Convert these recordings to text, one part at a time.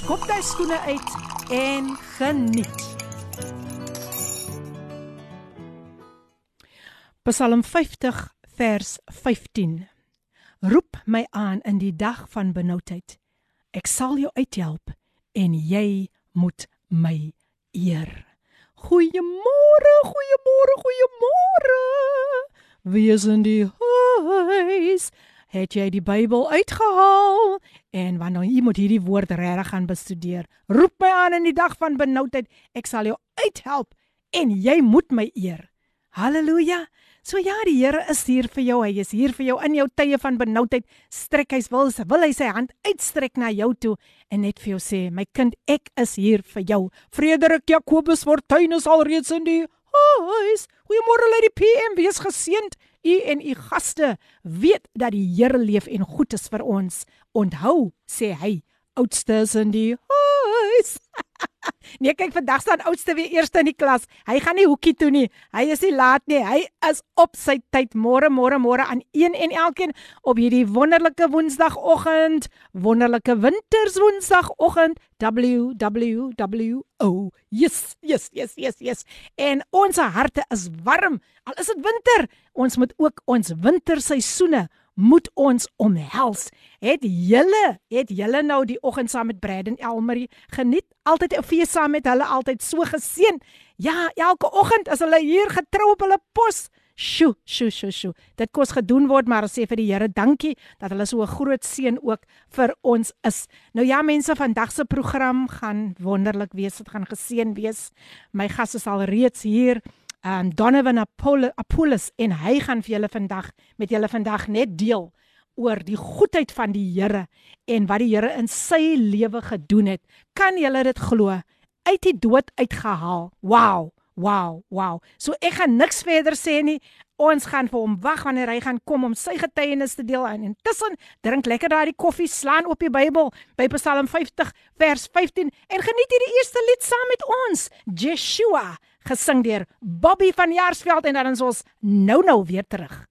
skop jy skoene uit en geniet. Psalm 50 vers 15. Roep my aan in die dag van benoudheid. Ek sal jou uithelp en jy moet my eer. Goeiemôre, goeiemôre, goeiemôre. Wie is in die huis? Het jy die Bybel uitgehaal? En wanneer jy moet hierdie woord regtig gaan bestudeer. Roep my aan in die dag van benoudheid. Ek sal jou uithelp en jy moet my eer. Halleluja. So ja, die Here is hier vir jou. Hy is hier vir jou in jou tye van benoudheid. Strek hy wil, wil hy sy hand uitstrek na jou toe en net vir jou sê, my kind, ek is hier vir jou. Frederik Jakobus Fortuin is alreeds in die huis. Goeiemôre lê die PM, wees geseënd. U en u gaste weet dat die Here leef en goed is vir ons. Onthou, sê hy, oudstes in die huis. nee, kyk vandag staan oudste weer eerste in die klas. Hy gaan nie hoekie toe nie. Hy is nie laat nie. Hy is op sy tyd. Môre, môre, môre aan een en elkeen op hierdie wonderlike Woensdagoggend, wonderlike Winterswoensdagoggend. WWW. Yes, yes, yes, yes, yes. En ons harte is warm. Al is dit winter, ons moet ook ons winterseisoene moet ons omhels. Het julle, het julle nou die oggend saam met Braden Elmarie geniet? Altyd 'n fees saam met hulle, altyd so geseën. Ja, elke oggend as hulle hier getrou op hulle pos. Sjoe, sjoe, sjoe, sjoe. Dit kos gedoen word, maar ons sê vir die Here dankie dat hulle so 'n groot seën ook vir ons is. Nou ja, mense, vandag se program gaan wonderlik wees. Dit gaan geseën wees. My gas is al reeds hier um Donovan Apollos en hy gaan vir julle vandag met julle vandag net deel oor die goedheid van die Here en wat die Here in sy lewe gedoen het. Kan julle dit glo? Uit die dood uitgehaal. Wow, wow, wow. So ek gaan niks verder sê nie. Ons gaan vir hom wag wanneer hy gaan kom om sy getuienis te deel en intussen drink lekker daai koffie, slaan op die Bybel by Psalm 50 vers 15 en geniet hierdie eerste lied saam met ons, Joshua gesing deur Bobby van Jaarsveld en dan is ons nou nou weer terug.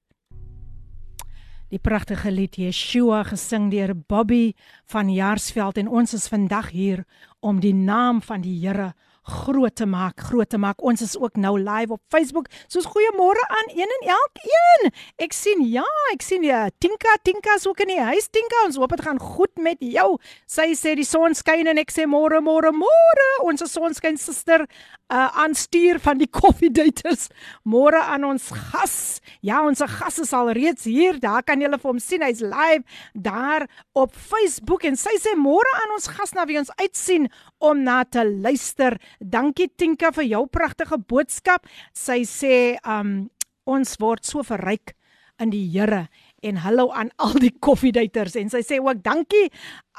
Die pragtige lied Yeshua gesing deur Bobby van Jaarsveld en ons is vandag hier om die naam van die Here groot te maak, groot te maak. Ons is ook nou live op Facebook. Soos goeiemôre aan een en elkeen. Ek sien ja, ek sien ja, Tinka, Tinka is ook in die huis. Tinka, ons hoop dit gaan goed met jou. Sy sê die son skyn en ek sê môre, môre, môre. Ons sonskyn suster uh aan stuur van die koffiedaters. Môre aan ons gas. Ja, ons gas is al reeds hier. Daar kan julle vir hom sien. Hy's live daar op Facebook en sy sê môre aan ons gas na wie ons uitsien om na te luister. Dankie Tinka vir jou pragtige boodskap. Sy sê um ons word so verryk in die Here en hallo aan al die koffiedaters en sy sê ook dankie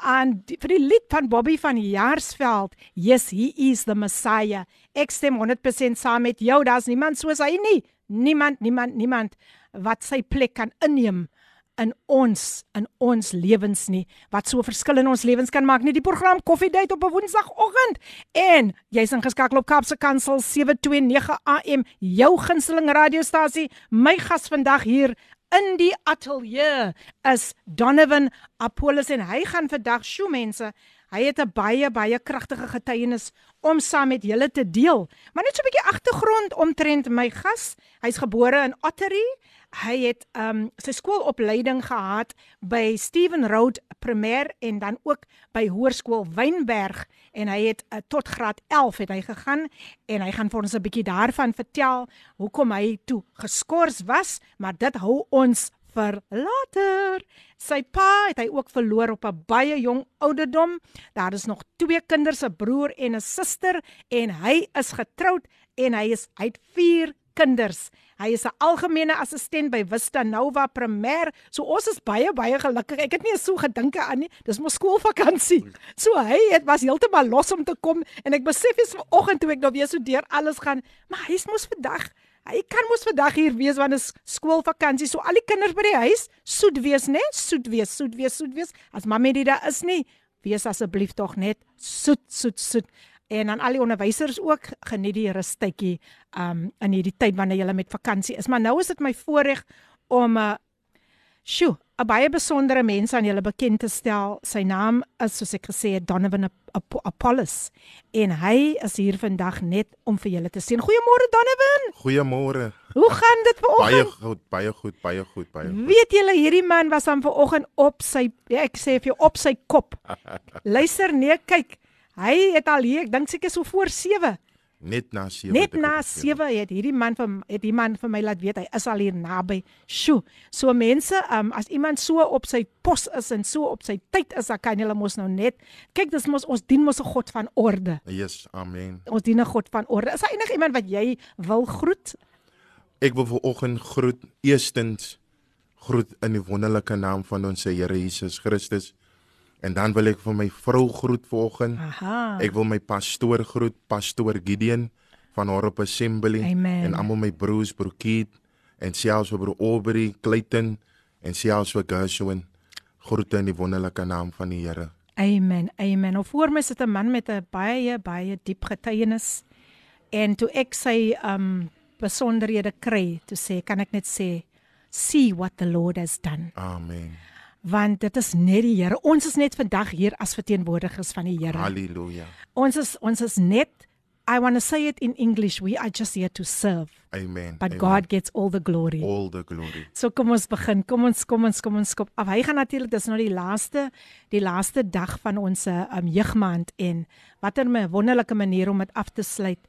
aan die, vir die lied van Bobby van Jaarsveld yes he is the messiah ek stem 100% saam met jou daar's niemand soos hy nie niemand niemand niemand wat sy plek kan inneem in ons in ons lewens nie wat so verskil in ons lewens kan maak nie die program koffiedייט op 'n woensdagoggend en jy's ingeskakel op Kapse Kansel 729 AM jou gunsteling radiostasie my gas vandag hier in die ateljee is Donovan Apollos en hy gaan vandag sjoe mense hy het 'n baie baie kragtige getuienis om saam met julle te deel. Maar net so 'n bietjie agtergrond omtrent my gas. Hy's gebore in Ottery hy het um sy skoolopleiding gehad by Steven Road Primêr en dan ook by Hoërskool Wynberg en hy het uh, tot graad 11 het hy gegaan en hy gaan vir ons 'n bietjie daarvan vertel hoekom hy toe geskort was maar dit hou ons vir later. Sy pa het hy ook verloor op 'n baie jong ouderdom. Daar is nog twee kinders, 'n broer en 'n suster en hy is getroud en hy is hy het 4 kinders. Hy is 'n algemene assistent by Vista Nova Primêr. So ons is baie baie gelukkig. Ek het nie so gedink aan nie. Dis mos skoolvakansie. So hy het was heeltemal los om te kom en ek besef is vanoggend toe ek nou weer so deur alles gaan, maar hy's mos vandag Hy kan mos vandag hier wees want is skoolvakansie. So al die kinders by die huis, soet wees, né? Soet wees, soet wees, soet wees. As mamma dit daar is nie, wees asseblief tog net soet, soet, soet en aan al die onderwysers ook geniet die rustydjie um in hierdie tyd wanneer jy met vakansie is. Maar nou is dit my voorreg om 'n uh, sjoe, 'n baie besondere mens aan julle bekend te stel. Sy naam is soos ek gesê het Donovan Apollos en hy is hier vandag net om vir julle te sien. Goeiemôre Donovan. Goeiemôre. Hoe gaan dit vanoggend? Baie goed, baie goed, baie goed, baie goed. Weet julle hierdie man was aan vanoggend op sy ek sê vir jou op sy kop. Luister nee, kyk. Hy het al hier, ek dink seker so voor 7. Net na 7. Net na 7 het hierdie man vir het die man vir my laat weet hy is al hier naby. Sjoe. So mense, um, as iemand so op sy pos is en so op sy tyd is, dan kan hulle mos nou net kyk, dis mos ons dien mos 'n God van orde. Yes, amen. Ons dien 'n God van orde. Is daar enige iemand wat jy wil groet? Ek wil vanoggend groet eerstens groet in die wonderlike naam van ons Here Jesus Christus. En dan wil ek vir my vrou groet vanoggend. Ek wil my pastoor groet, pastoor Gideon van Horop Assembly Amen. en almal my broers, broer Keith en selfs broer Aubrey Clayton en selfs vir Gershwin. Groete in die wonderlike naam van die Here. Amen. Amen. Of voor my sit 'n man met 'n baie baie diep getuienis. En toe ek sy um besonderhede kry, toe sê kan ek net sê see what the Lord has done. Amen. Want dit is net die Here. Ons is net vandag hier as verteenwoordigers van die Here. Halleluja. Ons is ons is net I want to say it in English, we are just here to serve. Amen. But Amen. God gets all the glory. all the glory. So kom ons begin. Kom ons kom ons kom ons skop. Af hy gaan natuurlik dis nou die laaste die laaste dag van ons um, jeugmaand en watter 'n wonderlike manier om dit af te sluit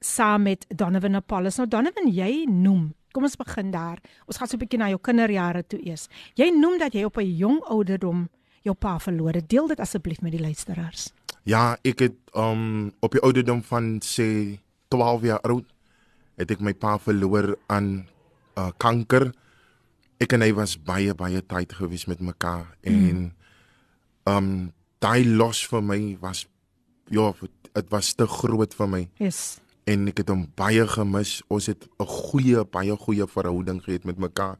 saam met Donovan Apollos. Nou Donovan, jy noem. Kom ons begin daar. Ons gaan so 'n bietjie na jou kinderjare toe eers. Jy noem dat jy op 'n jong ouderdom jou pa verloor het. Deel dit asseblief met die luisteraars. Ja, ek het um op die ouderdom van sê 12 jaar oud het ek my pa verloor aan uh, kanker. Ek en hy was baie baie tyd gewees met mekaar en um daai los vir my was ja, dit was te groot vir my Yes. En ek het hom baie gemis. Ons het 'n goeie baie goeie verhouding gehad met mekaar.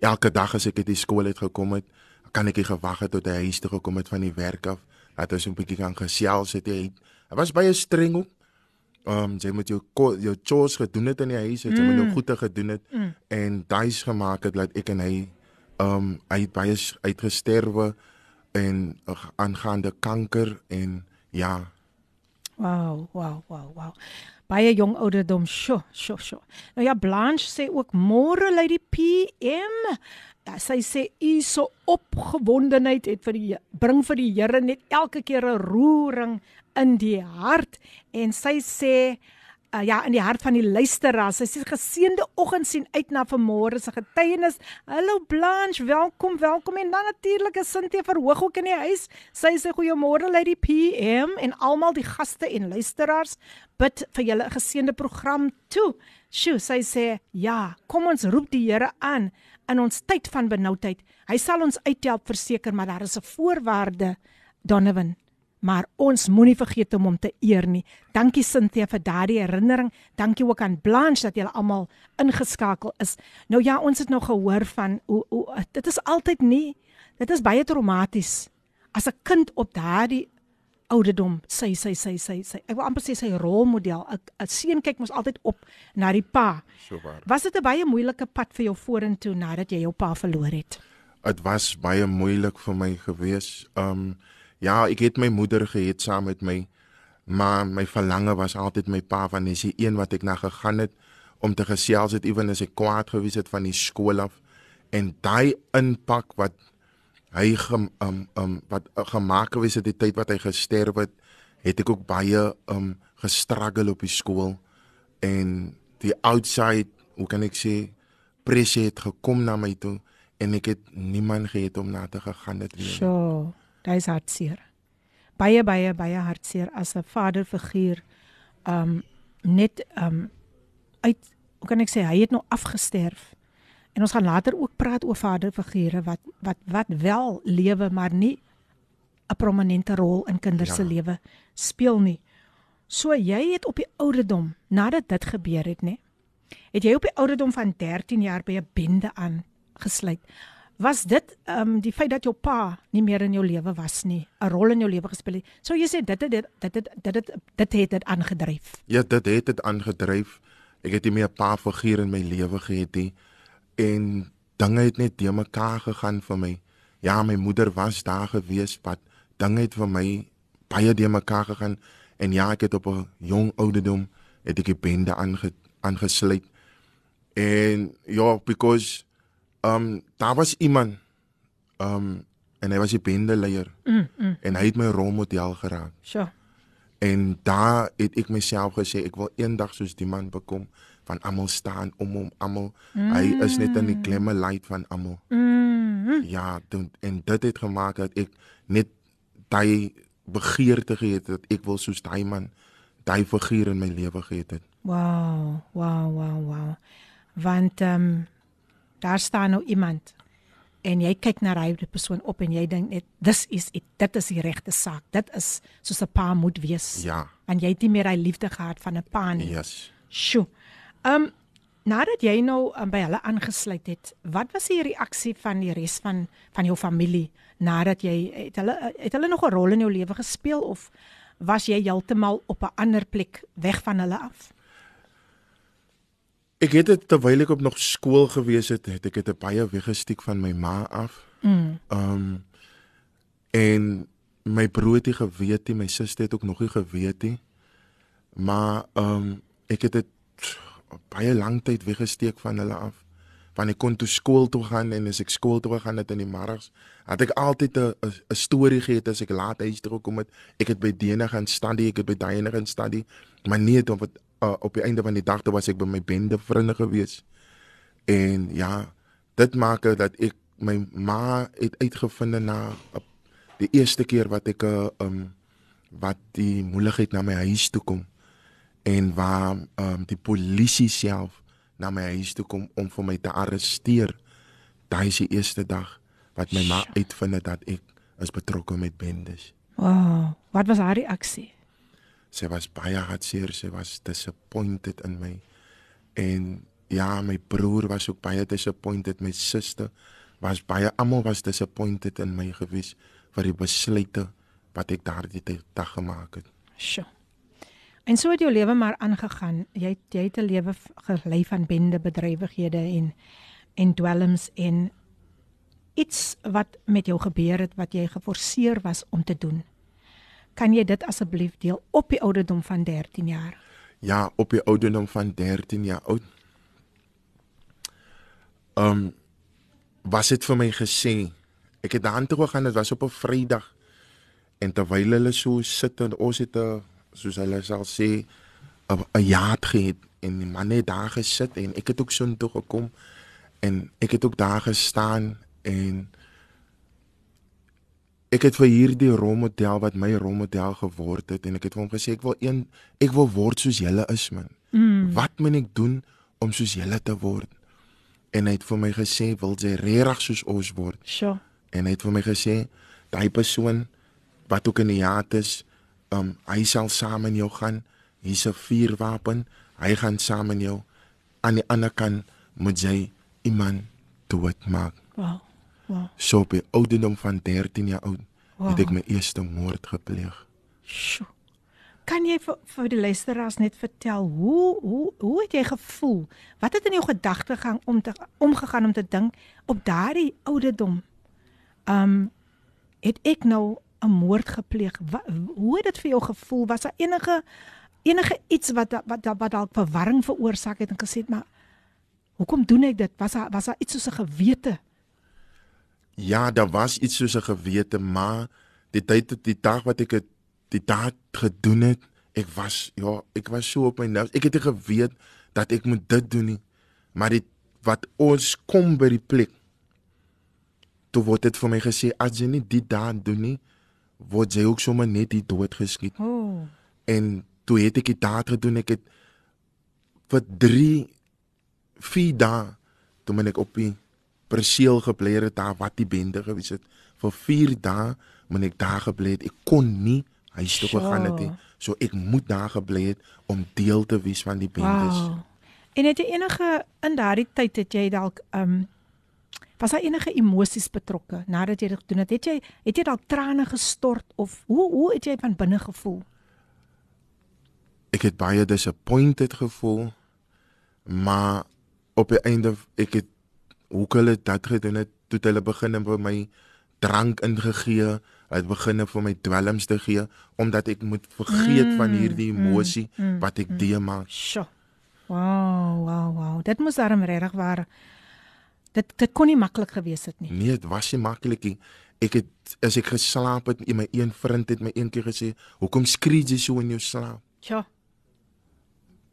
Elke dag as ek uit die skool het gekom het, kan ek nie gewag het tot hy huis toe gekom het van die werk af. Dat ons 'n bietjie kan gesels het. Hy, hy was baie streng ook. Ehm um, jy moet jou jou chores gedoen het in die huis, het, jy moet jou goede gedoen het Mm. en daai's gemaak het dat ek en hy ehm um, hy het baie uitgesterwe en uh, aangaande kanker en ja, Wow, wow, wow, wow. Baie jong ouderdom, sjo, sjo, sjo. Nou ja, Blanche sê ook môre lei die PM. Ja, sy sê u so opgewondenheid het vir die bring vir die Here net elke keer 'n roering in die hart en sy sê uh, ja in die hart van die luisteraars. Sy sê geseënde oggend sien uit na vanmôre se getuienis. Hallo Blanche, welkom, welkom en dan natuurlik is Cynthia verhoog ook in die huis. Sy sê goeiemôre lei die PM en almal die gaste en luisteraars. Bid vir julle 'n geseënde program toe. Sjoe, sy sê ja, kom ons roep die Here aan in ons tyd van benoudheid. Hy sal ons uithelp verseker, maar daar is 'n voorwaarde, Donovan. Maar ons moenie vergeet om hom te eer nie. Dankie Cynthia vir daardie herinnering. Dankie ook aan Blanche dat julle almal ingeskakel is. Nou ja, ons het nou gehoor van hoe hoe dit is altyd nie. Dit is baie traumaties as 'n kind op daardie ouderdom sy sy sy sy sy ek wil amper sê sy rolmodel 'n 'n seun kyk mos altyd op na die pa. so waar. Was dit 'n baie moeilike pad vir jou vorentoe nadat jy jou pa verloor het? Dit was baie moeilik vir my gewees. Um ja, ek het my moeder gehad saam met my, maar my verlange was altyd my pa want hy is die een wat ek na gegaan het om te gesels het ewen as ek kwaad gewees het van die skool af. En daai impak wat hy gem, um um wat uh, gemaak gewees het die tyd wat hy gesterf het, het ek ook baie um gestruggle op die skool. En die outside, hoe kan ek sê, pressie het gekom na my toe en ek het niemand gehad om na te gegaan het nie. Sjoe, dis hartseer. Baie baie baie hartseer as 'n vaderfiguur um net um uit hoe kan ek sê hy het nou afgesterf. En ons gaan later ook praat oor vaderfigure wat wat wat wel lewe maar nie 'n prominente rol in kinders ja. se lewe speel nie. So jy het op die ouderdom nadat dit gebeur het, nê? Het jy op die ouderdom van 13 jaar by 'n bende aangesluit? Was dit ehm um, die feit dat jou pa nie meer in jou lewe was nie, 'n rol in jou lewe gespeel het? So jy sê dit het dit dit dit dit dit, dit het dit aangedryf. Ja, dit het dit aangedryf. Ek het nie meer 'n pa figuur in my lewe gehad nie en dinge het net te mekaar gegaan vir my. Ja, my moeder was daar gewees wat dinge het vir my baie te mekaar gegaan en ja, ek het op 'n jong ouderdom het ek 'n bende aange, aangesluit. En ja, because um daar was iemand um en hy was die bende leier. Mm, mm. En hy het my rolmodel geraak. Sure. En daar het ek myself gesê ek wil eendag soos die man bekom van almal staan om hom almal. Mm. Hy is net in die klemme light van almal. Mm. Ja, doen, en dit het gemaak dat ek net daai begeerte gehad het dat ek wil soos daai man daai figuur in my lewe gehad het. Wow, wow, wow, wow. Want ehm um, daar staan nou iemand en jy kyk na daai persoon op en jy dink net dis is it, dit is die regte saak. Dit is soos 'n pa moet wees. Ja. En jy het nie meer daai liefde gehad van 'n pa nie. Yes. Sjoe. Ehm um, nadat jy nou um, by hulle aangesluit het, wat was die reaksie van die res van van jou familie nadat jy het hulle het hulle nog 'n rol in jou lewe gespeel of was jy heeltemal op 'n ander plek weg van hulle af? Ek het dit terwyl ek op nog skool gewees het, het ek dit baie weggesteek van my ma af. Mm. Um, en my broer het geweet, my suster het ook nog nie geweet nie. Maar um, ek het dit baie lank tyd weggesteek van hulle af. Van ek kon toe skool toe gaan en as ek skool toe gaan het in die middags, het ek altyd 'n 'n storie gehad as ek laat huis toe kom het. Ek het by Dene gaan studie, ek het by Dene gaan studie, maar nie het, uh, op die einde van die dag toe was ek by my bende vriende gewees. En ja, dit maak dat ek my ma het uitgevind na uh, die eerste keer wat ek 'n uh, um wat die moeilikheid na my huis toe kom en waar um, die polisie self na my huis toe kom om vir my te arresteer. Daai is die eerste dag wat my ma uitvind dat ek is betrokke met bendes. Wow, wat was haar reaksie? Sy was baie hartseer, sy was disappointed in my. En ja, my broer was ook baie disappointed, my suster was baie almal was disappointed in my gewees vir die besluite wat ek daardie dag gemaak het. Sjoe. En so het jou lewe maar aangegaan. Jy jy het 'n lewe gelei van bende bedrywighede en en dwelms en iets wat met jou gebeur het wat jy geforseer was om te doen. Kan jy dit asseblief deel op die ouderdom van 13 jaar? Ja, op die ouderdom van 13 jaar oud. Ehm um, was dit vir my gesê. Ek het daartoe gegaan, dit was op 'n Vrydag. En terwyl hulle so sit en ons het 'n soos hulle sal sê 'n jaat gehad en die man het daar gesit en ek het ook so intoe gekom en ek het ook daar gestaan en ek het vir hierdie rolmodel wat my rolmodel geword het en ek het vir hom gesê ek wil een ek wil word soos julle is man. Mm. Wat moet ek doen om soos julle te word? En hy het vir my gesê wil jy regtig soos ons word? Sjoe. En hy het vir my gesê daai persoon wat ook in die jaat is um hy sal saam met jou gaan. Hier's 'n vuurwapen. Hy gaan saam met jou. Aan die ander kant moet jy iemand doodmaak. Wow. Wow. So op die ouderdom van 13 jaar oud Wow. het ek my eerste moord gepleeg. Sjoe. Kan jy vir, vir die luisteraars net vertel hoe hoe hoe het jy gevoel? Wat het in jou gedagtegang om te omgegaan om te dink op daardie ouderdom? Um het ek nou 'n moord gepleeg? Wat, hoe het dit vir jou gevoel? Was daar enige enige iets wat wat wat dalk verwarring veroorsaak het en gesê het maar hoekom doen ek dit? Was daar was daar iets soos 'n gewete? Ja, daar was iets soos 'n gewete, maar die tyd die dag wat ek het die daad gedoen het, ek was ja, ek was so op my nerves. Ek het geweet dat ek moet dit doen nie. Maar dit wat ons kom by die plek toe word dit vir my gesê as jy nie dit daad doen nie, word jy ook sommer net die dood geskiet. Oh. En toe het ek dit daad gedoen. Ek het vir 3 4 dae toe moet ek op die perseel gebly het daar wat die bende gewees het. Vir 4 dae moet ek daar gebly het. Ek kon nie huis toe gegaan het nie. So ek moet daar gebly het om deel te wees van die bendes. Wow. En het jy enige in daardie tyd het jy dalk um was daar enige emosies betrokke nadat jy dit gedoen het? Het jy het jy dalk trane gestort of hoe hoe het jy van binne gevoel? Ek het baie disappointed gevoel. Maar op die einde ek het hoe hulle dit gedoen het, toe hulle begin vir my drank ingegee, het begin vir my dwelms te gee omdat ek moet vergeet mm, van hierdie emosie mm, mm, wat ek mm. deemaak. Sjoe. Wow, wow, wow. Dit moes darm regtig waar dit dit kon nie maklik gewees het nie. Nee, dit was nie maklik nie. Ek het as ek geslaap het, my een vriend het my een keer gesê, "Hoekom skree jy so in jou slaap?" Ja.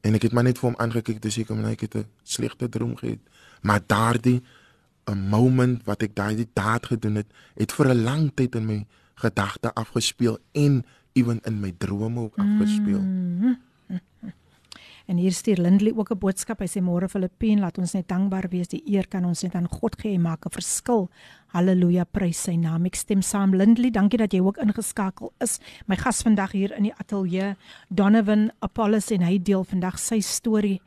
En ek het maar net vir hom aangekyk, dis ek hom net ek het 'n slegte droom gehad. Maar daardie 'n moment wat ek daai daad gedoen het, het vir 'n lang tyd in my gedagte afgespeel en ewen in my drome ook afgespeel. Mm. En hier stuur Lindley ook 'n boodskap. Hy sê môre Filippien, laat ons net dankbaar wees. Die eer kan ons net aan God gee, maak 'n verskil. Halleluja, prys sy naam. Ek stem saam Lindley. Dankie dat jy ook ingeskakel is. My gas vandag hier in die ateljee, Donovan Apollos en hy deel vandag sy storie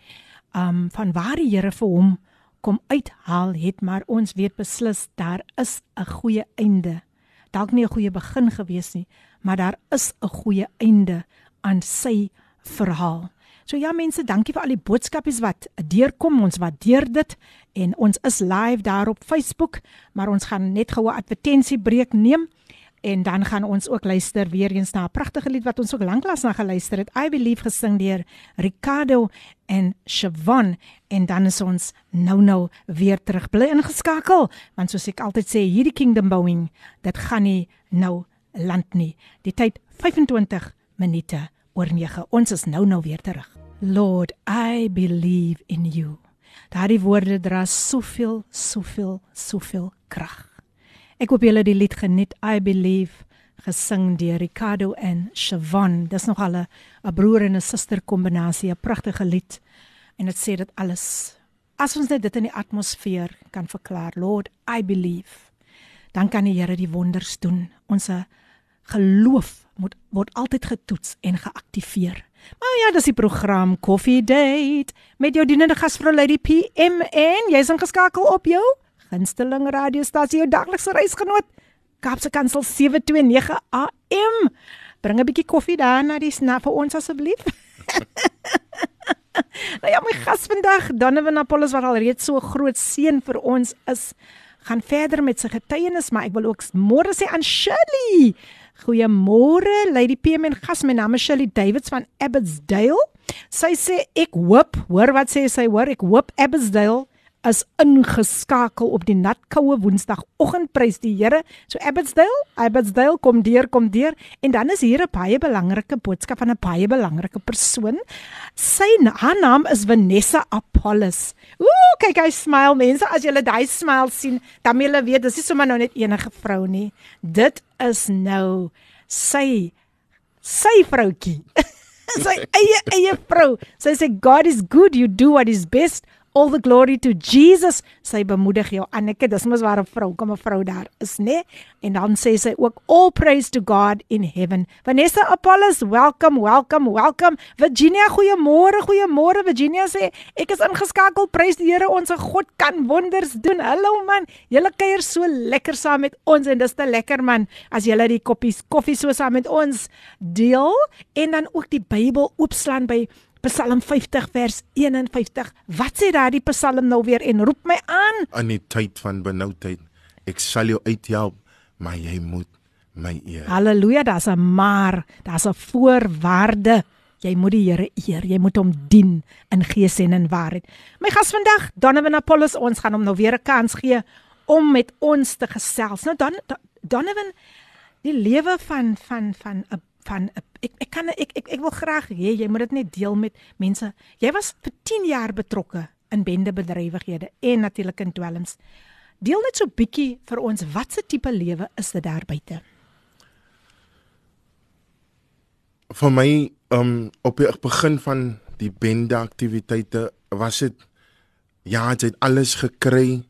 um van waar die Here vir hom kom uithaal het, maar ons weet beslis daar is 'n goeie einde. Dalk nie 'n goeie begin gewees nie, maar daar is 'n goeie einde aan sy verhaal. So ja mense, dankie vir al die boodskapies wat deurkom. Ons waardeer dit en ons is live daar op Facebook, maar ons gaan net gou 'n advertensiebreek neem en dan gaan ons ook luister weer eens na 'n pragtige lied wat ons ook lanklaas na geluister het. I believe gesing deur Ricardo en Siobhan en dan is ons nou nou weer terug. Bly ingeskakel want soos ek altyd sê, hierdie kingdom bouing, dit gaan nie nou land nie. Die tyd 25 minute oor 9. Ons is nou nou weer terug. Lord, I believe in you. Daardie woorde dra soveel, soveel, soveel krag. Ek hoop julle die lied geniet. I believe gesing deur Ricardo en Siobhan. Dis nog al 'n broer en 'n suster kombinasie, 'n pragtige lied. En dit sê dit alles. As ons net dit in die atmosfeer kan verklaar, Lord, I believe. Dan kan die Here die wonders doen. Ons geloof moet word altyd getoets en geaktiveer. Maar ja, dis die program Coffee Date met jou dienende gasvrou Lady PM en jy's ingeskakel op jou gunsteling radiostasie, jou daglikse reisgenoot Kapse Kansel 729 AM. Bring 'n bietjie koffie daar na die snap vir ons asseblief. nou ja, my gas vandag, Donovan Apollos wat al reeds so groot seën vir ons is, gaan verder met sy getuienis, maar ek wil ook môre sê aan Shirley. Goeiemôre, Lady PM en gas. My naam is Shirley Davids van Abbotsdale. Sy sê ek hoop, hoor wat sê sy, hoor, ek hoop Abbotsdale is ingeskakel op die natkoue Woensdagoggend prys die Here. So Abbotsdale, Abbotsdale kom deur, kom deur en dan is hier 'n baie belangrike boodskap van 'n baie belangrike persoon. Sy haar naam is Vanessa Apollos. Ooh, kyk hy smile mense, as julle daai smile sien, dan julle weet dis nie sommer nou net enige vrou nie. Dit is nou sy sy vroutjie. sy eie eie vrou. Sy sê God is good, you do what is best all the glory to Jesus. Sy bemoedig jou Anneke, dis mos waar 'n vrou kom 'n vrou daar is, né? Nee? En dan sê sy ook all praise to God in heaven. Vanessa Apollos, welcome, welcome, welcome. Virginia, goeiemôre, goeiemôre. Virginia sê ek is ingeskakel. Prys die Here, ons God kan wonders doen. Hallo man, julle kuier so lekker saam met ons en dis te lekker man as julle die koppies koffie so saam met ons deel en dan ook die Bybel oopslaan by Psalm 50 vers 51. Wat sê daardie Psalm nou weer en roep my aan? In die tyd van benoudheid, ek sal jou uithelp, maar jy moet my eer. Halleluja, daar's 'n maar, daar's 'n voorwaarde. Jy moet die Here eer, jy moet hom dien in gees en in waarheid. My gas vandag, Donovan Apollos, ons gaan hom nou weer 'n kans gee om met ons te gesels. Nou dan Donovan, die lewe van van van 'n van ek ek kan ek ek, ek wil graag hê jy moet dit net deel met mense. Jy was vir 10 jaar betrokke in bendebedrywighede en natuurlik in dwelms. Deel net so bietjie vir ons watse tipe lewe is dit daar buite? Vir my um op die begin van die bende aktiwiteite was dit Ja, jy het alles gekry.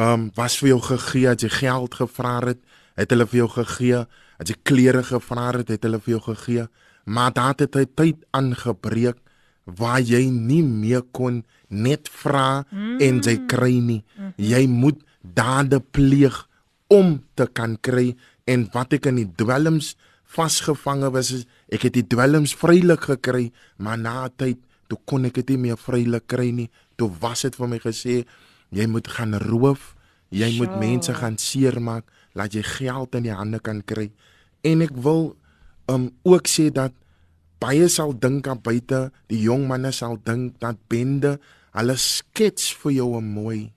Um, was vir jou gegee, as jy geld gevra het, het hulle vir jou gegee. As jy klere gevra het, het hulle vir jou gegee. Maar daar het hy tyd aangebreek waar jy nie meer kon net vra mm. en jy kry nie. Mm. Jy moet dade pleeg om te kan kry en wat ek in die dwelms vasgevange was is ek het die dwelms vrylik gekry maar na tyd toe kon ek dit nie meer vrylik kry nie toe was dit vir my gesê jy moet gaan roof jy sure. moet mense gaan seermaak laat jy geld in die hande kan kry en ek wil um ook sê dat baie sal dink aan buite die jong manne sal dink dat bende hulle skets vir jou 'n mooi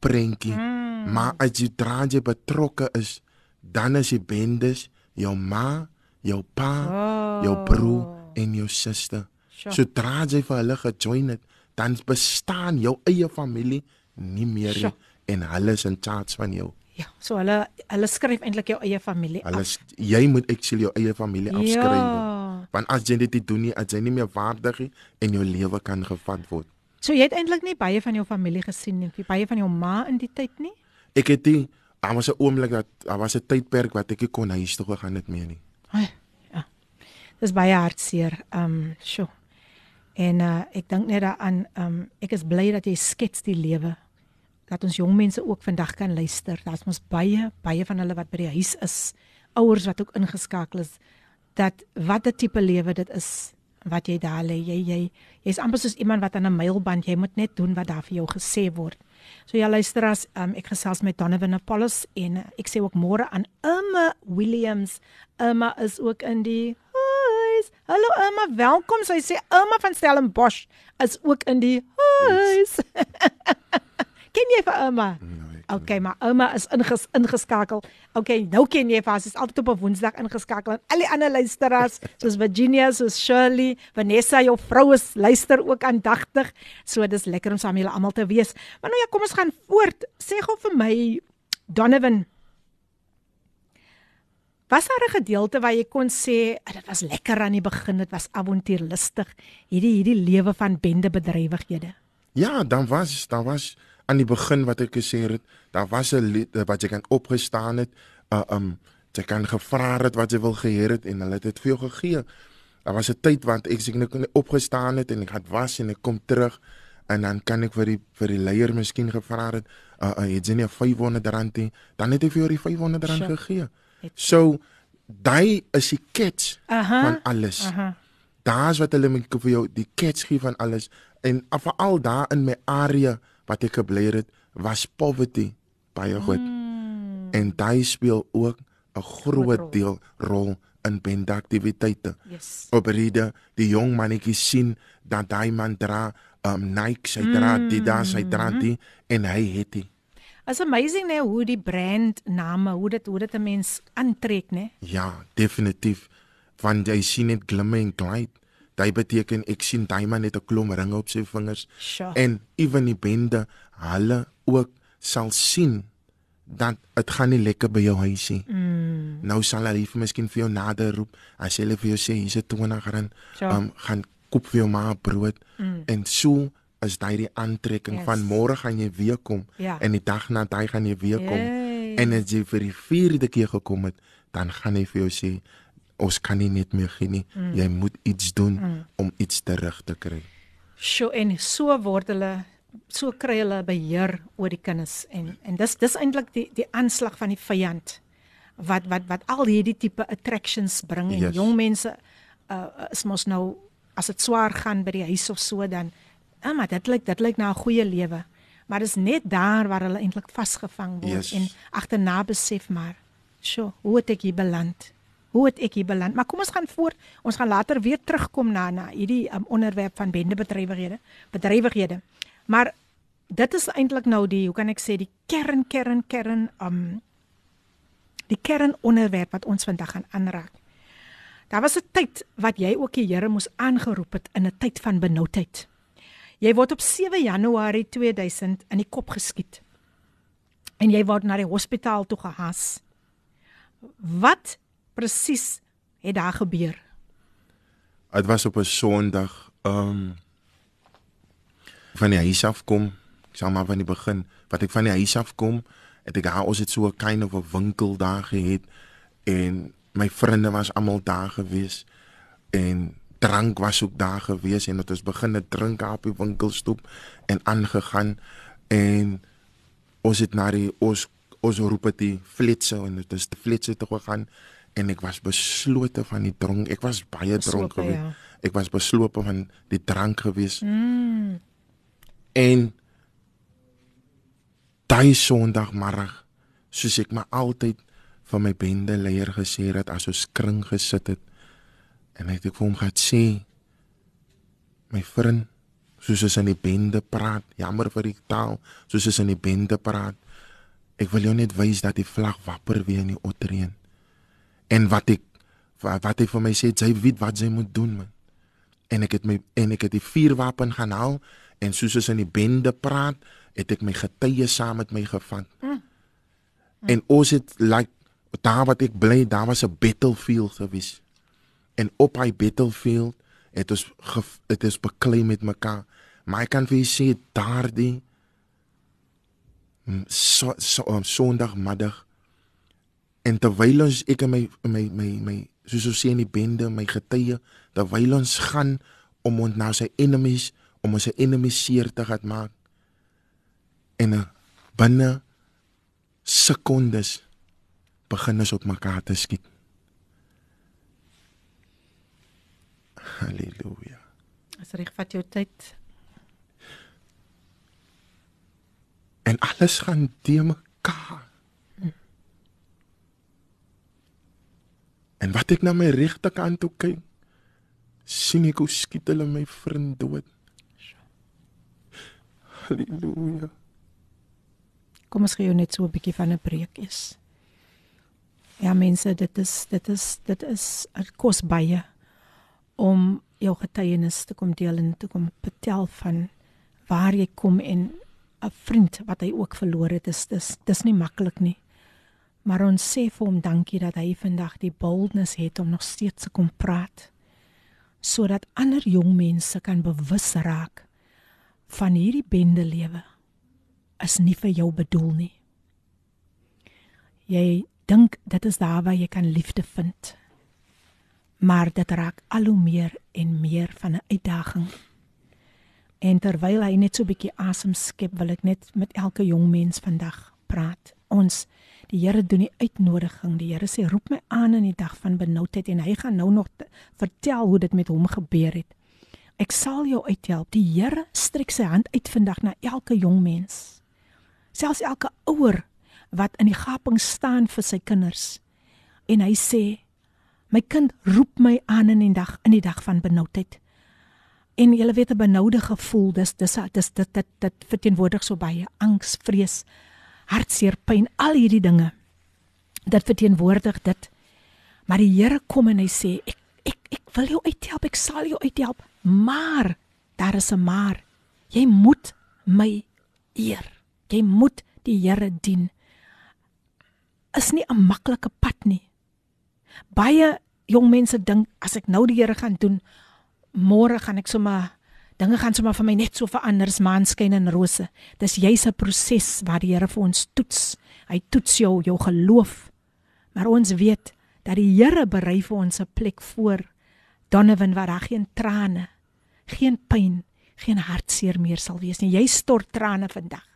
prentjie mm. maar as jy draai betrokke is dan is die bendes jou ma jou pa oh. jou broer en jou suster sure. so draai jy vir hulle gejoin het dan bestaan jou eie familie nie meer sure. en hulle is in charge van jou Ja, so hulle hulle skryf eintlik jou eie familie af. Hulle jy moet actually jou eie familie ja. afskryf. Want as jy dit doen nie, as jy nie meer waardig is en jou lewe kan gevat word. So jy het eintlik nie baie van jou familie gesien nie, baie van jou ma in die tyd nie? Ek het nie, daar was 'n oomblik dat daar was 'n tydperk wat ek kon huis toe gegaan het meer nie. Ai, ja. Dis baie hartseer. Ehm, um, sjo. En uh ek dink net daaraan, ehm um, ek is bly dat jy skets die lewe dat ons jong mense ook vandag kan luister. Daar's mos baie, baie van hulle wat by die huis is, ouers wat ook ingeskakel is dat wat 'n tipe lewe dit is wat jy daar lê. Jy jy jy's amper soos iemand wat aan 'n mylband, jy moet net doen wat daar vir jou gesê word. So ja luister as um, ek gesels met Donovan Apollos en uh, ek sê ook môre aan Emma Williams. Emma is ook in die huis. Hallo Emma, welkom. Sy sê Emma van Stellenbosch is ook in die huis. Ken jy vir Emma? Mm. Okay, maar ouma is inges, ingeskakel. Okay, nou ken jy vas, is altyd op 'n Woensdag ingeskakel en al die ander luisteraars soos Virginia, soos Shirley, Vanessa, jou vrou is luister ook aandagtig. So dis lekker om saam julle almal te wees. Maar nou ja, kom ons gaan voort. Sê gou vir my Donovan. Was daar 'n gedeelte waar jy kon sê dit was lekker aan die begin, dit was avontuurlustig, hierdie hierdie lewe van bende bedrywighede? Ja, dan was dan was aan die begin wat ek gesê het, daar was 'n lied wat jy kan opgestaan het, uh um jy kan gevra het wat jy wil geheer het en hulle het dit vir jou gegee. Daar was 'n tyd wat ek seker net opgestaan het en ek het was en ek kom terug en dan kan ek vir die vir die leier miskien gevra het, uh, uh het jy nie 500 rand nie, dan het ek vir jou die 500 rand sure. gegee. So daai is die catch uh -huh. van alles. Uh -huh. Daar's wat hulle met vir jou die catch gee van alles en veral daar in my area wat ek gebly het was poverty baie goed. Mm. En daai speel ook 'n groot deel rol in bendaktiwiteite. Yes. Oprede die jong mannetjie sien dat daai man dra um Nike, sy dra mm. Adidas, hy dra dit en hy het dit. It's amazing né hoe die brand name, hoe dit hoe dit 'n mens aantrek né? Ja, definitief. Want jy sien dit glimmer en glide. Dit beteken ek sien Diamond het 'n klomp ringe op sy vingers sure. en ewen die bende hulle ook sal sien dat dit gaan nie lekker by jou huisie. Mm. Nou sal hulle vir miskien vir jou nader roep as hulle vir jou sê hier's 'n 20 rand. Sure. Um gaan koop vir jou ma brood mm. en so is daai die aantrekking yes. van môre gaan jy weer kom ja. en die dag na daai gaan jy weer kom. Yay. En as jy vir die vierde keer gekom het, dan gaan hy vir jou sê ons kan nie net meer gee nie. Mm. Jy moet iets doen mm. om iets terug te kry. Sjoe en so word hulle so kry hulle beheer oor die kinders en en dis dis eintlik die die aanslag van die vyand wat wat wat al hierdie tipe attractions bring en yes. jong mense uh, is mos nou as dit swaar gaan by die huis of so dan ja maar dit lyk dit lyk na 'n goeie lewe maar dis net daar waar hulle eintlik vasgevang word yes. en agterna besef maar sjoe hoe het ek hier beland hoe het ek hier beland? Maar kom ons gaan voort. Ons gaan later weer terugkom na na hierdie um, onderwerp van bendebedrywighede, bedrywighede. Maar dit is eintlik nou die, hoe kan ek sê, die kern kern kern um die kernonderwerp wat ons vandag gaan aanraak. Daar was 'n tyd wat jy ook die Here moes aangeroep het in 'n tyd van benoudheid. Jy word op 7 Januarie 2000 in die kop geskiet. En jy word na die hospitaal toe gehas. Wat presies het daar gebeur? Dit was op 'n Sondag, ehm um, van die huis af kom sal maar van die begin wat ek van die huis af kom, het ek daar ons het so 'n kind of 'n winkel daar gehad en my vriende was almal daar gewees en drank was ook daar gewees en het ons begin het drink op die winkelstoep en aangegaan en ons het na die ons ons roep dit flitse en dit is die flitse toe gegaan en ek was beslote van die dronk ek was baie dronk gewees ja. ek was beslote van die drank gewees mm. en daai sondagmiddag soos ek maar altyd van my bende leier gesê het as ons kring gesit het en ek het vir hom gesê my vriend soos as in die bende praat jammer vir die taal soos as in die bende praat ek wil jou net wys dat die vlag wapper weer in die otterheen en wat ek wat hy vir my sê jy weet wat jy moet doen man en ek het my en ek het die vuurwapen gaan haal en soos as in die bende praat het ek my getuie saam met my gevat. Mm. Mm. En ons het like daar wat ek bly, daar was 'n battlefield gewees. En op hy battlefield het ons dit is beklei met mekaar. Maar ek kan vir julle sê daardie so so um, sondagmiddag en terwyl ons ek en my my my my soos ons sê in die bende my getuie terwyl ons gaan om ons nou sy enemies om ons enemies seer te gaan maak en binne sekondes begin ons op mekaar te skiet. Halleluja. As reg vat jou tyd. En alles gaan te mekaar. En wat ek na my regterkant toe kyk, sien ek hoe skiet hulle my vriend dood. Halleluja. Kom ons gee jou net so 'n bietjie van 'n preek is. Ja mense, dit is dit is dit is 'n kos baie om jou getuienis te kom deel en te kom vertel van waar jy kom en 'n vriend wat hy ook verloor het. Dis dis dis nie maklik nie. Maar ons sê vir hom dankie dat hy vandag die boldness het om nog steeds te kom praat sodat ander jong mense kan bewus raak van hierdie bende lewe is nie vir jou bedoel nie. Jy dink dit is daar waar jy kan liefde vind. Maar dit raak al hoe meer en meer van 'n uitdaging. En terwyl hy net so 'n bietjie asem skep, wil ek net met elke jong mens vandag praat. Ons die Here doen die uitnodiging. Die Here sê roep my aan in die dag van benoudheid en hy gaan nou nog vertel hoe dit met hom gebeur het. Ek sal jou uithelp. Die Here strek sy hand uit vandag na elke jong mens selfs elke ouer wat in die gaping staan vir sy kinders en hy sê my kind roep my aan in die dag in die dag van benoudheid en jy weet 'n benoude gevoel dis dis dis dit dit dit verteenwoordig so baie angs vrees hartseer pyn al hierdie dinge dit verteenwoordig dit maar die Here kom en hy sê ek ek ek wil jou uithelp ek sal jou uithelp maar daar is 'n maar jy moet my eer jy moet die Here dien. Is nie 'n maklike pad nie. Baie jong mense dink as ek nou die Here gaan doen, môre gaan ek sommer dinge gaan sommer vir my net so verander, maanskyn en rose. Dis jy's 'n proses waar die Here vir ons toets. Hy toets jou jou geloof. Maar ons weet dat die Here berei vir ons 'n plek voor Donovan waar daar geen trane, geen pyn, geen hartseer meer sal wees nie. Jy stort trane vandag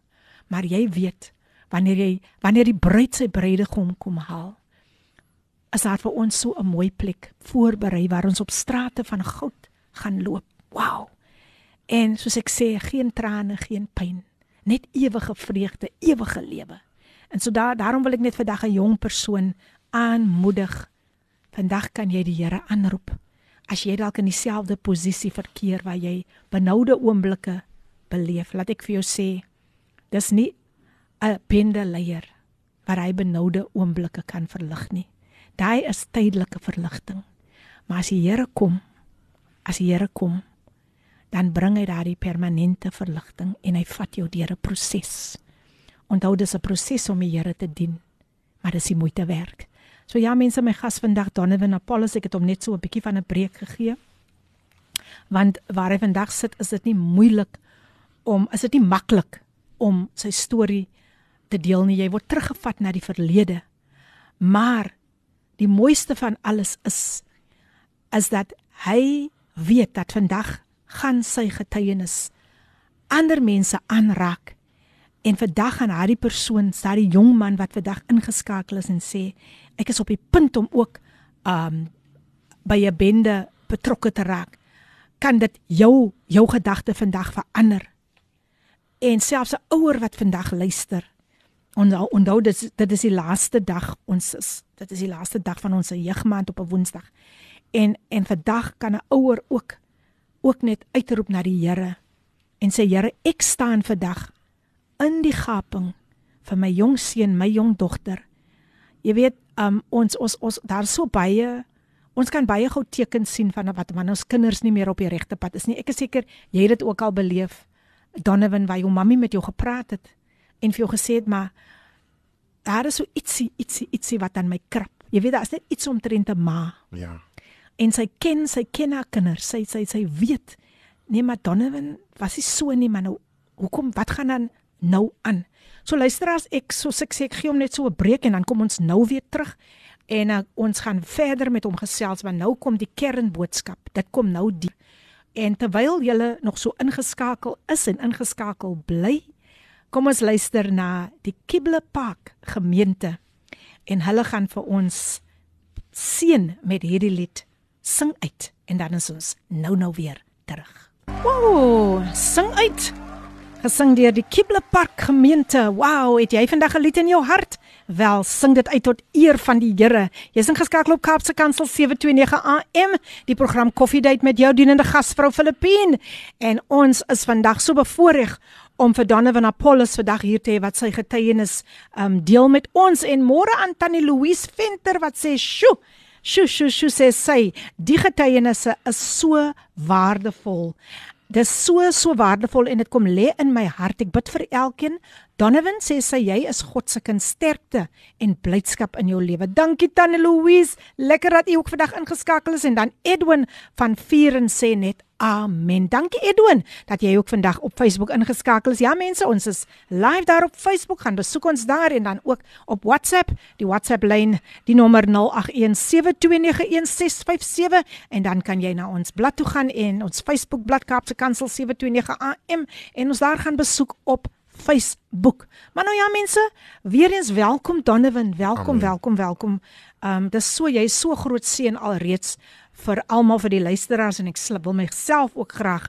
maar jy weet wanneer jy wanneer die bruid sy bruidegom kom haal is daar vir ons so 'n mooi plek voorberei waar ons op strate van goud gaan loop. Wow. En soos ek sê, geen trane, geen pyn, net ewige vreugde, ewige lewe. En so daar daarom wil ek net vandag 'n jong persoon aanmoedig. Vandag kan jy die Here aanroep. As jy dalk in dieselfde posisie verkeer waar jy benoude oomblikke beleef, laat ek vir jou sê, Dis nie 'n pendeleier wat hy benoude oomblikke kan verlig nie. Daai is tydelike verligting. Maar as die Here kom, as die Here kom, dan bring hy daardie permanente verligting en hy vat jou deur 'n proses. Onthou dis 'n proses om die Here te dien, maar dis die moeite werd. So ja mense, my gas vandag Donovan Apollos, ek het hom net so 'n bietjie van 'n breek gegee. Want waar hy vandag sit, is dit nie moeilik om is dit nie maklik om sy storie te deel nie. Jy word teruggevat na die verlede. Maar die mooiste van alles is is dat hy weet dat vandag gaan sy getuienis ander mense aanraak. En vandag gaan daardie persoon, daardie jong man wat vandag ingeskakel is en sê ek is op die punt om ook um by 'n bende betrokke te raak, kan dit jou jou gedagte vandag verander. En selfs 'n ouer wat vandag luister, onthou onthou dit dit is die laaste dag ons is dit is die laaste dag van ons jeugmaand op 'n Woensdag. En en vandag kan 'n ouer ook ook net uitroep na die Here en sê Here, ek staan vandag in die gaping vir my jong seun, my jong dogter. Jy weet, um, ons ons ons daar so baie ons kan baie gou tekens sien van wat wanneer ons kinders nie meer op die regte pad is nie. Ek is seker jy het dit ook al beleef. Donovan, waar jou mammie met jou gepraat het en vir jou gesê het maar daar is so ietsie ietsie ietsie wat aan my krap. Jy weet daar is net iets omtrent 'n ma. Ja. En sy ken sy ken haar kinders. Sy sy sy weet. Nee, maar Donovan was nie so nie, maar nou hoekom wat gaan dan nou aan? So luisteraars, ek so ek sê ek gee hom net so 'n breek en dan kom ons nou weer terug en uh, ons gaan verder met hom gesels want nou kom die kernboodskap. Dit kom nou die en terwyl julle nog so ingeskakel is en ingeskakel bly, kom ons luister na die Kible Park gemeente en hulle gaan vir ons seën met hierdie lied sing uit en dan is ons nou nou weer terug. Ooh, sing uit. Gesing deur die Kible Park gemeente. Wow, het jy vandag 'n lied in jou hart? Wel, sing dit uit tot eer van die Here. Jy's ingeskakel op Kaapse Kansel 729 AM, die program Coffee Date met jou dienende gasvrou Filippine. En ons is vandag so bevoorreg om vir Donovan Apollos vandag hier te hê wat sy getuienis um deel met ons en môre aan Tannie Louise Venter wat sê, "Sjoe, sjoe, sjoe, sjoe sê sy, die getuienisse is so waardevol." Dis so so waardevol en dit kom lê in my hart. Ek bid vir elkeen. Donovan sê sy jy is God se kind sterkte en blydskap in jou lewe. Dankie Tannie Louise. Lekker dat u ook vandag ingeskakel is en dan Edwin van Vieren sê net amen. Dankie Edwin dat jy ook vandag op Facebook ingeskakel is. Ja mense, ons is live daar op Facebook. Gaan besoek ons daar en dan ook op WhatsApp. Die WhatsApp lyn, die nommer 0817291657 en dan kan jy na ons blad toe gaan en ons Facebook bladsy Kaapse Kansel 729 AM en ons daar gaan besoek op Facebook. Maar nou ja mense, weer eens welkom Donovan, welkom, Amen. welkom, welkom. Ehm um, dis so jy is so groot seën alreeds vir almal vir die luisteraars en ek wil myself ook graag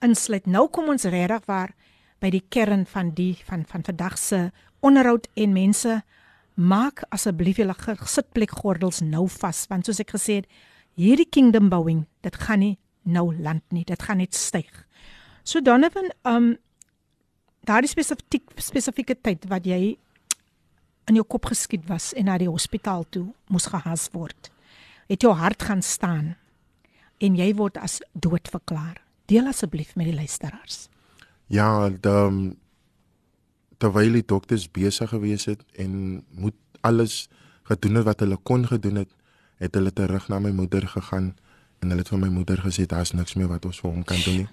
insluit. Nou kom ons regtig waar by die kern van die van van vandag se onderhoud en mense maak asseblief julle sitplek gordels nou vas want soos ek gesê het hierdie kingdom bouing dit gaan nie nou land nie dit gaan net styg. So Donovan um daardie spesifiek spesifieke tyd wat jy in jou kop geskiet was en na die hospitaal toe moes gehas word. Het jou hart gaan staan en jy word as dood verklaar. Deel asseblief met die luisteraars. Ja, dan terwyl die dokters besig gewees het en moet alles gedoen het wat hulle kon gedoen het, het hulle terug na my moeder gegaan en hulle het vir my moeder gesê daar's niks meer wat ons vir hom kan doen nie.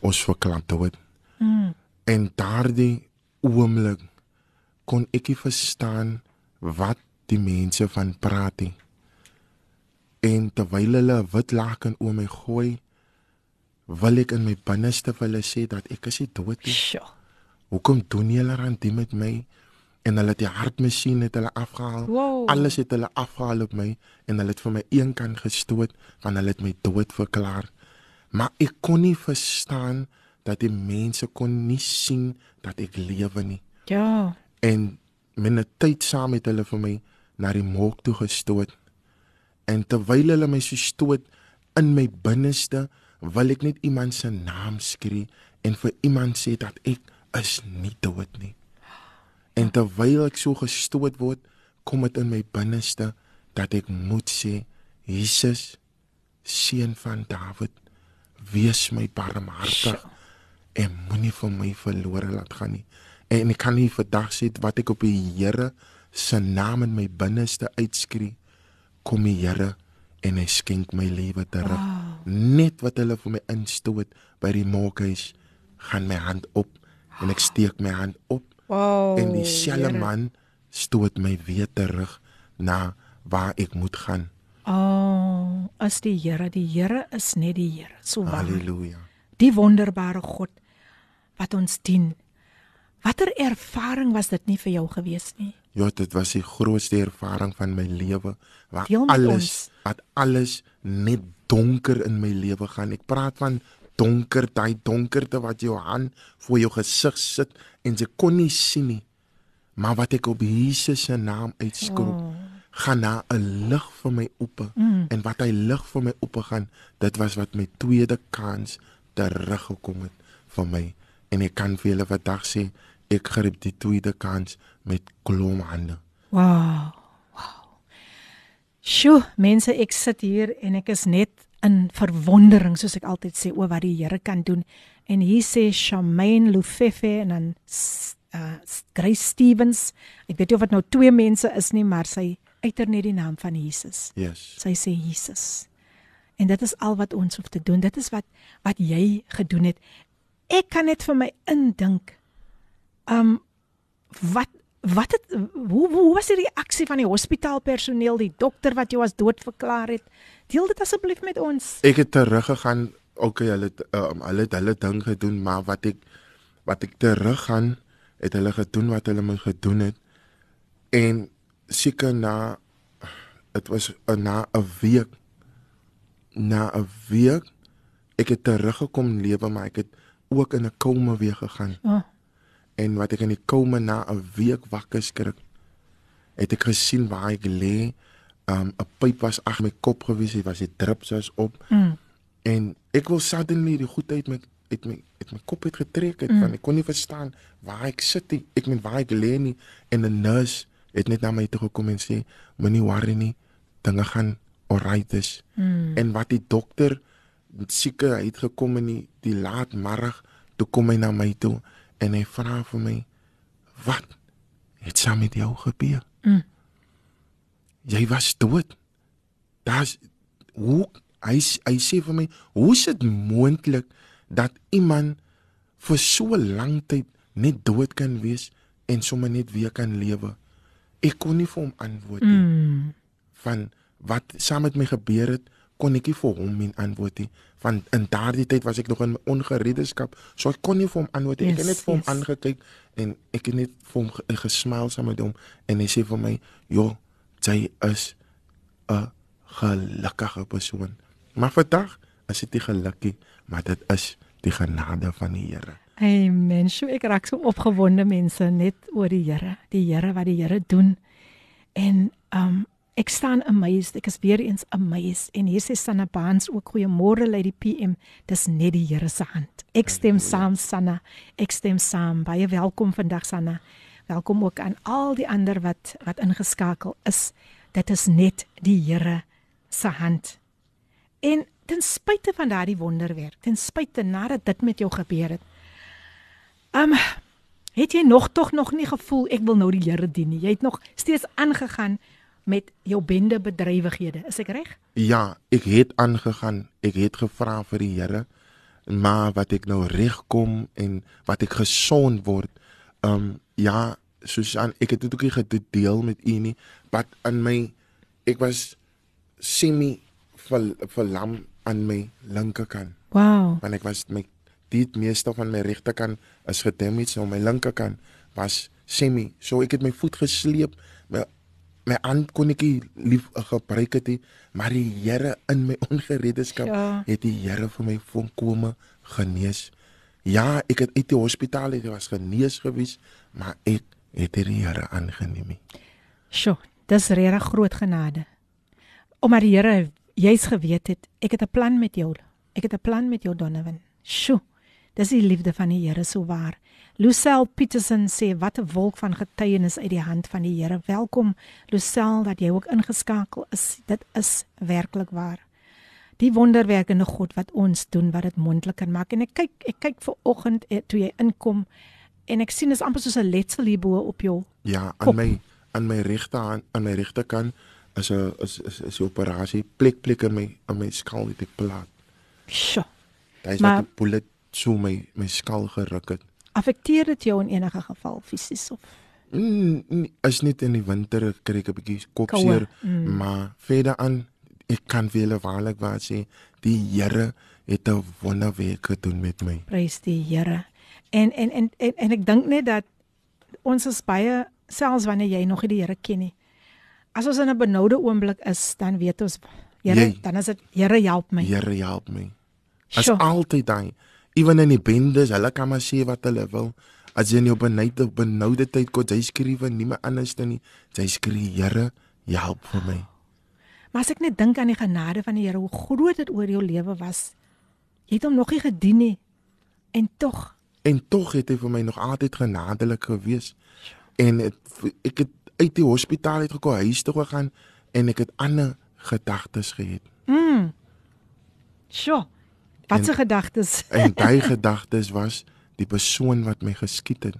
Ons verklaar dood. Mm. En daardie oomblik kon ek nie verstaan wat die mense van praat nie. En terwyl hulle wit laken oor my gooi, wil ek in my binneste vir hulle sê dat ek is nie dood nie. Sjoe. Hoekom doen julle aan dit met my? En hulle het die hartmasjien het hulle afgehaal. Wow. Alles het hulle afgehaal op my en hulle het vir my een kant gestoot van hulle het my dood verklaar. Maar ek kon nie verstaan dat die mense kon nie sien dat ek lewe nie. Ja. En minne tyd saam met hulle vir my na die molk toe gestoot. En terwyl hulle my so stoot in my binneste, wil ek net iemand se naam skree en vir iemand sê dat ek is nie dood nie. En terwyl ek so gestoot word, kom dit in my binneste dat ek moet sê Jesus seun van Dawid wees my barmhartig sure en moenie vir my verlore laat gaan nie. En ek kan nie vandag sê wat ek op die Here se naam in my binneste uitskree kom die Here en hy skenk my lewe terug. Wow. Net wat hulle vir my instoot by die maakhuis gaan my hand op en ek steek my hand op Wow. en dieselfde man stoot my weer terug na waar ek moet gaan. Oh, as die Here, die Here is net die Here. So waar. Halleluja. Die wonderbare God wat ons dien. Watter ervaring was dit nie vir jou gewees nie? Ja, dit was die grootste ervaring van my lewe waar alles ons. wat alles net donker in my lewe gaan. Ek praat van donker, daai donkerte wat jou hand voor jou gesig sit en jy kon nie sien nie. Maar wat ek op Jesus se naam uitskroep, oh. gaan na 'n lig vir my oop. Mm. En wat hy lig vir my oop gaan, dit was wat my tweede kans teruggekom het vir my. En ek kan vir julle vandag sê, ek gryp die tweede kans met klom hande. Wow. Wow. Sjoe, mense, ek sit hier en ek is net in verwondering soos ek altyd sê oor wat die Here kan doen. En hier sê Shamaine Lufefe en dan uh Grace Stevens. Ek weet nie of dit nou twee mense is nie, maar sy uiter net die naam van Jesus. Yes. Sy sê Jesus. En dit is al wat ons hoef te doen. Dit is wat wat jy gedoen het. Ek kan net vir my indink. Um wat wat het hoe hoe was die reaksie van die hospitaalpersoneel, die dokter wat jou as dood verklaar het? Deel dit asseblief met ons. Ek het teruggegaan. Okay, hulle um, hulle het hulle ding gedoen, maar wat ek wat ek teruggaan, het hulle gedoen wat hulle moet gedoen het. En seker na dit was uh, na 'n week na 'n week ek het teruggekom lewe, maar ek het ook in 'n koma weer gegaan. Oh, En wat ek in die koma na 'n week wakker skrik, het ek gesien waar ek lê. Um 'n pyp was ag my kop gewees, dit was die drups was op. mm, En ek wil suddenly die goed uit my uit my uit my kop het getrek het mm. want ek kon nie verstaan waar ek sit nie. Ek meen waar ek lê nie en 'n nurse het net na my toe gekom en sê moenie worry nie. Dinge gaan alright is. mm. En wat die dokter seker hy het gekom in die, die laatmiddag toe kom hy na my toe en hy vra vir my wat het saam met jou gebeur? Mm. Jy was dood. Daar's hoe hy hy sê vir my, hoe is dit moontlik dat iemand vir so lank tyd net dood kan wees en sommer net weer kan lewe? Ek kon nie vir hom antwoord nie Mm. van wat saam met my gebeur het, kon ek nie vir hom en antwoord nie. Van in daardie tyd was ek nog in my ongereedeskap, so ek kon nie vir hom antwoord nie. Ek het Yes, net vir hom yes. aangekyk en ek het net vir hom ge- gesmyl saam met hom en hy sê vir my, "Jo, jy is 'n gelukkige persoon." Maar vandag is dit nie gelukkig, maar dit is die genade van die Here. Amen. Sjoe, ek raak so opgewonde mense net oor die Here, die Here wat die Here doen. En um ek staan amazed. Ek is weer eens amazed. En hier sê Sanna Baans ook goeiemôre lei die PM. Dis net die Here se hand. Ek stem saam Sanna. Ek stem saam. Baie welkom vandag Sanna. Welkom ook aan al die ander wat wat ingeskakel is. Dit is net die Here se hand. En ten spyte van daardie wonderwerk, ten spyte nadat dit met jou gebeur het, Um het jy nog tog nog nie gevoel ek wil nou die Here dien nie. Jy het nog steeds aangegaan met jou bende bedrywighede. Is ek reg? Ja, ek het aangegaan. Ek het gevra vir die Here, maar wat ek nou regkom en wat ek gesond word. Um ja, Susan, ek het dit ook nie gedeel met u nie, wat in my ek was semi ver, verlam aan my linkerkant. Wow. Want ek was my die meeste van my regterkant is gedamage, so my linkerkant was semi. So ek het my voet gesleep, my my hand kon ek lief gebruik het nie, maar die Here in my ongereedeskap Ja. het die Here vir my volkome genees. Ja, ek het uit die hospitaal uit was genees gewees, maar ek het die Here aangeneem. Sjoe, dis regtig groot genade. Omdat die Here jy's geweet het, ek het 'n plan met jou. Ek het 'n plan met jou Donovan. Sjoe. Dis die liefde van die Here so waar. Lucelle Petersen sê wat 'n wolk van getuienis uit die hand van die Here. Welkom Lucelle dat jy ook ingeskakel is. Dit is werklik waar. Die wonderwerkende God wat ons doen wat dit moontlik kan maak. En ek kyk ek kyk ver oggend eh, toe jy inkom en ek sien is amper soos 'n letsel hierbo op jou. Ja, Kop. aan my aan my regterhand, aan my regterkant is 'n is is is 'n operasie plek plek in my in my skaal het ek plaat. Sjoe. Dit is die bullet so my my skaal geruk het. Affekteer dit jou in enige geval fisies of Mm, nee, is net in die winter kry ek 'n bietjie kopseer, mm. maar verder aan ek kan wel waarlik waar sê die Here het 'n wonderwerk gedoen met my. Prys die Here. En en en en, en ek dink net dat ons is baie selfs wanneer jy nog nie die Here ken nie. As ons in 'n benoude oomblik is, dan weet ons Here, dan is dit Here help my. Here help my. As Sure. altyd daai. Ewen in die bendes, hulle kan maar sê wat hulle wil. As jy in jou benoude benoude tyd kon jy skryf nie meer anders dan nie. Jy skree Here, help vir my. Maar as ek net dink aan die genade van die Here, hoe groot dit oor jou lewe was. Jy het hom nog nie gedien nie. En tog, En tog het hy vir my nog altyd genadelik gewees. En het, ek het uit die hospitaal uit gekom, huis toe gegaan en ek het ander gedagtes gehad. sjoe. Wat se gedagtes? En daai gedagtes was die persoon wat my geskiet het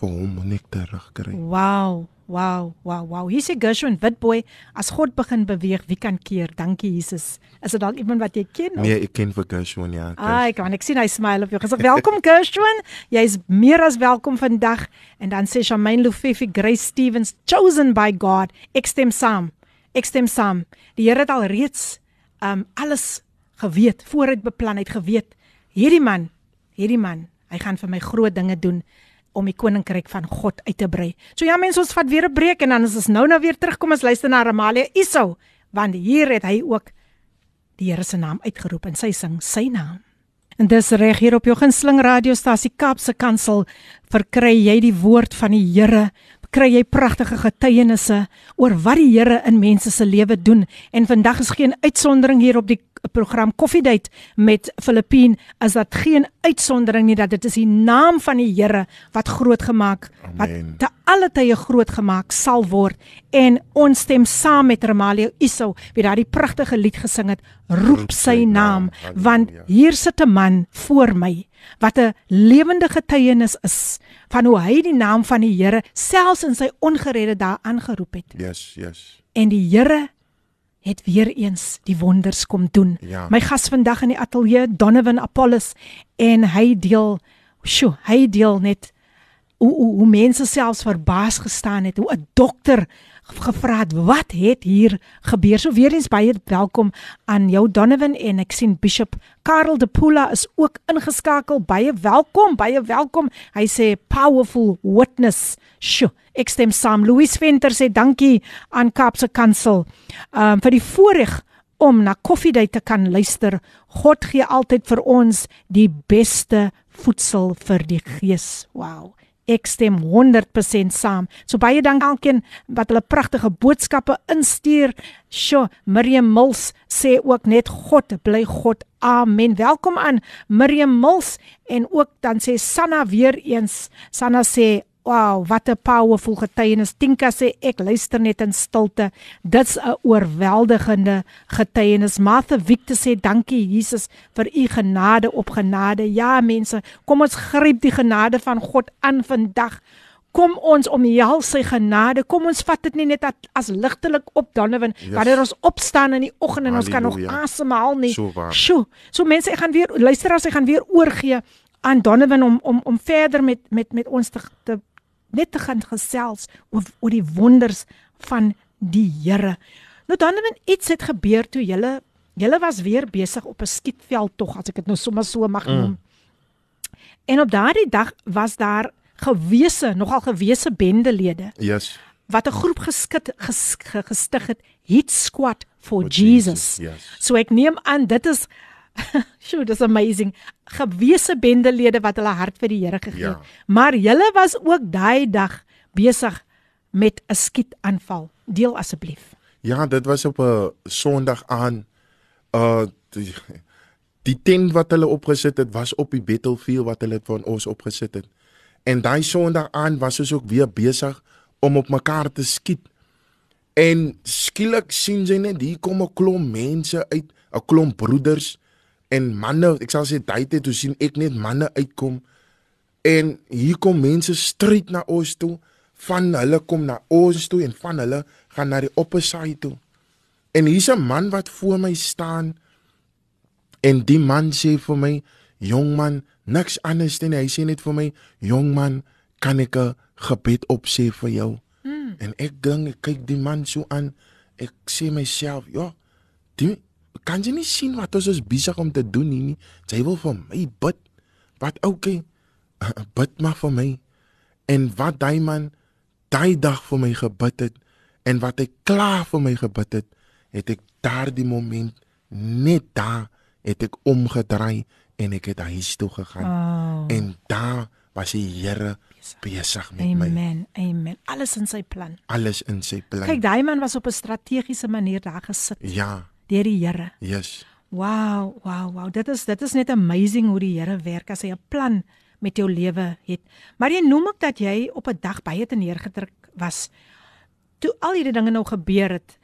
vir hom moet ek terugkry. Wow, wow, wow, wow. Hier sê Gershwin Witboy, as God begin beweeg, wie kan keer? Dankie Jesus. Is dit dalk iemand wat jy ken? of- Nee, ek ken vir Gershwin ja. Ai, kan ek sien hy smile op jou gesig. Welkom Gershwin. Jy's meer as welkom vandag. En dan sê Shamaine Lufefi Grace Stevens, chosen by God. Ek stem saam. Ek stem saam. Die Here het al reeds um alles geweet, vooruit beplan, het geweet. Hierdie man, hierdie man, hy gaan vir my groot dinge doen om die koninkryk van God uit te brei. So ja mense, ons vat weer 'n breek en dan is ons nou nou weer terugkom ons luister na Ramalia Isou, want hier het hy ook die Here se naam uitgeroep en sy sing sy naam. En dis reg hier op jou gunsteling radiostasie Kaapse Kansel verkry jy die woord van die Here, kry jy pragtige getuienisse oor wat die Here in mense se lewe doen en vandag is geen uitsondering hier op die program Koffiedייט met Filippien is dat geen uitsondering nie dat dit is die naam van die Here wat groot gemaak wat Amen. te alle tye groot gemaak sal word en ons stem saam met Ramalia Iso wie daardie pragtige lied gesing het roep sy naam want Halleluja. hier sit 'n man voor my wat 'n lewende getuienis is van hoe hy die naam van die Here selfs in sy ongeredde dae aangeroep het Yes, yes. en die Here het weer eens die wonders kom doen. Ja. My gas vandag in die ateljee Donovan Apollos en hy deel sjo, hy deel net hoe hoe, hoe mense selfs verbaas gestaan het hoe 'n dokter gevra het wat het hier gebeur. So weer eens baie welkom aan jou Donovan en ek sien Bishop Karel de Pula is ook ingeskakel. Baie welkom, baie welkom. Hy sê powerful witness. Sjoe, ek stem saam. Louis Venter sê dankie aan Kaapse Kansel um, vir die voorreg om na Koffiedייט te kan luister. God gee altyd vir ons die beste voedsel vir die gees. Wow. Ek stem 100% saam. So baie dankie aan elkeen wat hulle pragtige boodskappe instuur. Sjoe, Miriam Mills sê ook net God bly God. Amen. Welkom aan Miriam Mills en ook dan sê Sanna weer eens. Sanna sê Wow, wat 'n powerful getuienis. Tinka sê ek luister net in stilte. Dit's 'n oorweldigende getuienis. Martha Victor sê dankie Jesus vir u genade op genade. Ja mense, kom ons gryp die genade van God aan vandag. Kom ons omhels sy genade. Kom ons vat dit nie net as, ligtelik op Donovan Yes. wanneer ons opstaan in die oggend en ons kan nog Halleluja. asemhaal nie. So. Sjoe. So mense, ek gaan weer luister as ek gaan weer oorgee aan Donovan om om om verder met met met ons te, te net te gaan gesels oor oor die wonders van die Here. Nou Donovan, iets het gebeur toe julle julle was weer besig op 'n skietveld tog as ek dit nou sommer so mag noem. Mm. En op daardie dag was daar gewese, nogal gewese bendelede Yes. wat 'n groep geskit ges, ge- gestig het, Hit Squad for, Jesus. Yes. So ek neem aan dit is Sjoe, dis amazing. Gewese bendelede wat hulle hart vir die Here gegee het. Ja. Maar julle was ook daai dag besig met 'n skietaanval. Deel asseblief. Ja, dit was op 'n Sondag aan uh die, die tent wat hulle opgesit het was op die battlefield wat hulle van ons opgesit het. En daai Sondag aan was ons ook weer besig om op mekaar te skiet. En skielik sien jy net hier kom 'n klomp mense uit, 'n klomp broeders en manne, ek sal sê daai tyd toe sien ek net manne uitkom En hier kom mense stryd na ons toe. Van hulle kom na ons toe en van hulle gaan na die opposite toe. En hier's 'n man wat voor my staan. En die man sê vir my, "Jong man, Niks anders nie. Hy sê net vir my, "Jong man, kan ek 'n gebed opsê vir jou?" Mm. En ek dink ek kyk die man so aan. Ek sê myself, "Ja, die kan jy nie sien wat ons is besig om te doen nie? Jy wil vir my bid. Wat okay? Bid maar vir my." En wat daai man daai dag vir my gebid het en wat hy klaar vir my gebid het, het ek daardie moment net daar het ek omgedraai en ek het huis toe gegaan. Oh. En daar was die Here besig met Amen. my. Amen. Amen. Alles in sy plan. Alles in sy plan. Kyk, daai man was op 'n strategiese manier daar gesit Ja, deur die Here. yes. Wow, wow, wow. Dit is dit is net amazing hoe die Here werk as hy 'n plan met jou lewe het. Maar jy noem ook dat jy op 'n dag baie te neergedruk was. Toe al hierdie dinge nou gebeur het,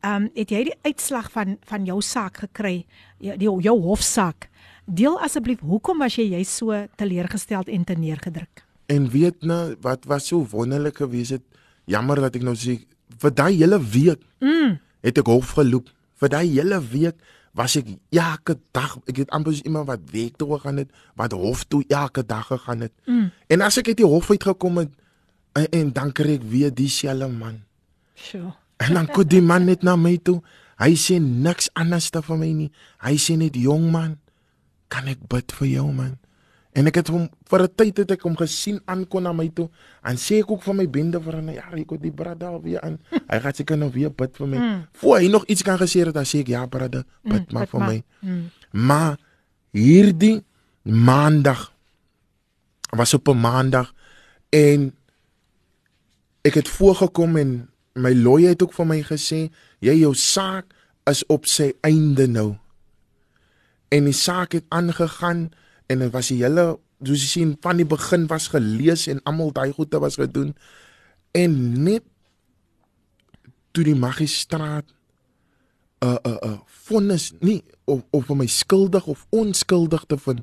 ehm um, het jy die uitslag van van jou saak gekry, jou die, jou hofsaak. Deel asseblief, hoekom was jy jy so teleurgesteld en te neergedruk? En weet nou wat was so wonderlik geweest het. Jammer dat ek nou sê vir daai hele week Mm. het ek hof geloop. Vir daai hele week was ek elke dag, ek het amper so iemand wat week toe gegaan het, wat hof toe elke dag gegaan het. Mm. En as ek uit die hof uit gekom het en, en dan kry ek weer dieselfde man. Sjoe. En dan kom die man net na my toe. Hy sê niks anders te vir my nie. Hy sê net jong man, kan ek bid vir jou man? En ek het hom vir 'n tyd het ek hom gesien aankom na my toe. En sê ek ook vir my bende vir hom, ja, ek kom die brada weer aan. Hy gaan seker nou weer bid vir my. Mm. Voor hy nog iets kan gesê het, dan sê ek ja, brada, bid maar bid vir my. Mm. Maar hierdie maandag was op 'n maandag en ek het voorgekom en my lawyer het ook vir my gesê jy jou saak is op sy einde nou. En die saak het aangegaan en dit was die hele soos jy sien van die begin was gelees en almal daai goede was gedoen en net toe die magistraat 'n 'n 'n vonnis nie of of my skuldig of onskuldig te vind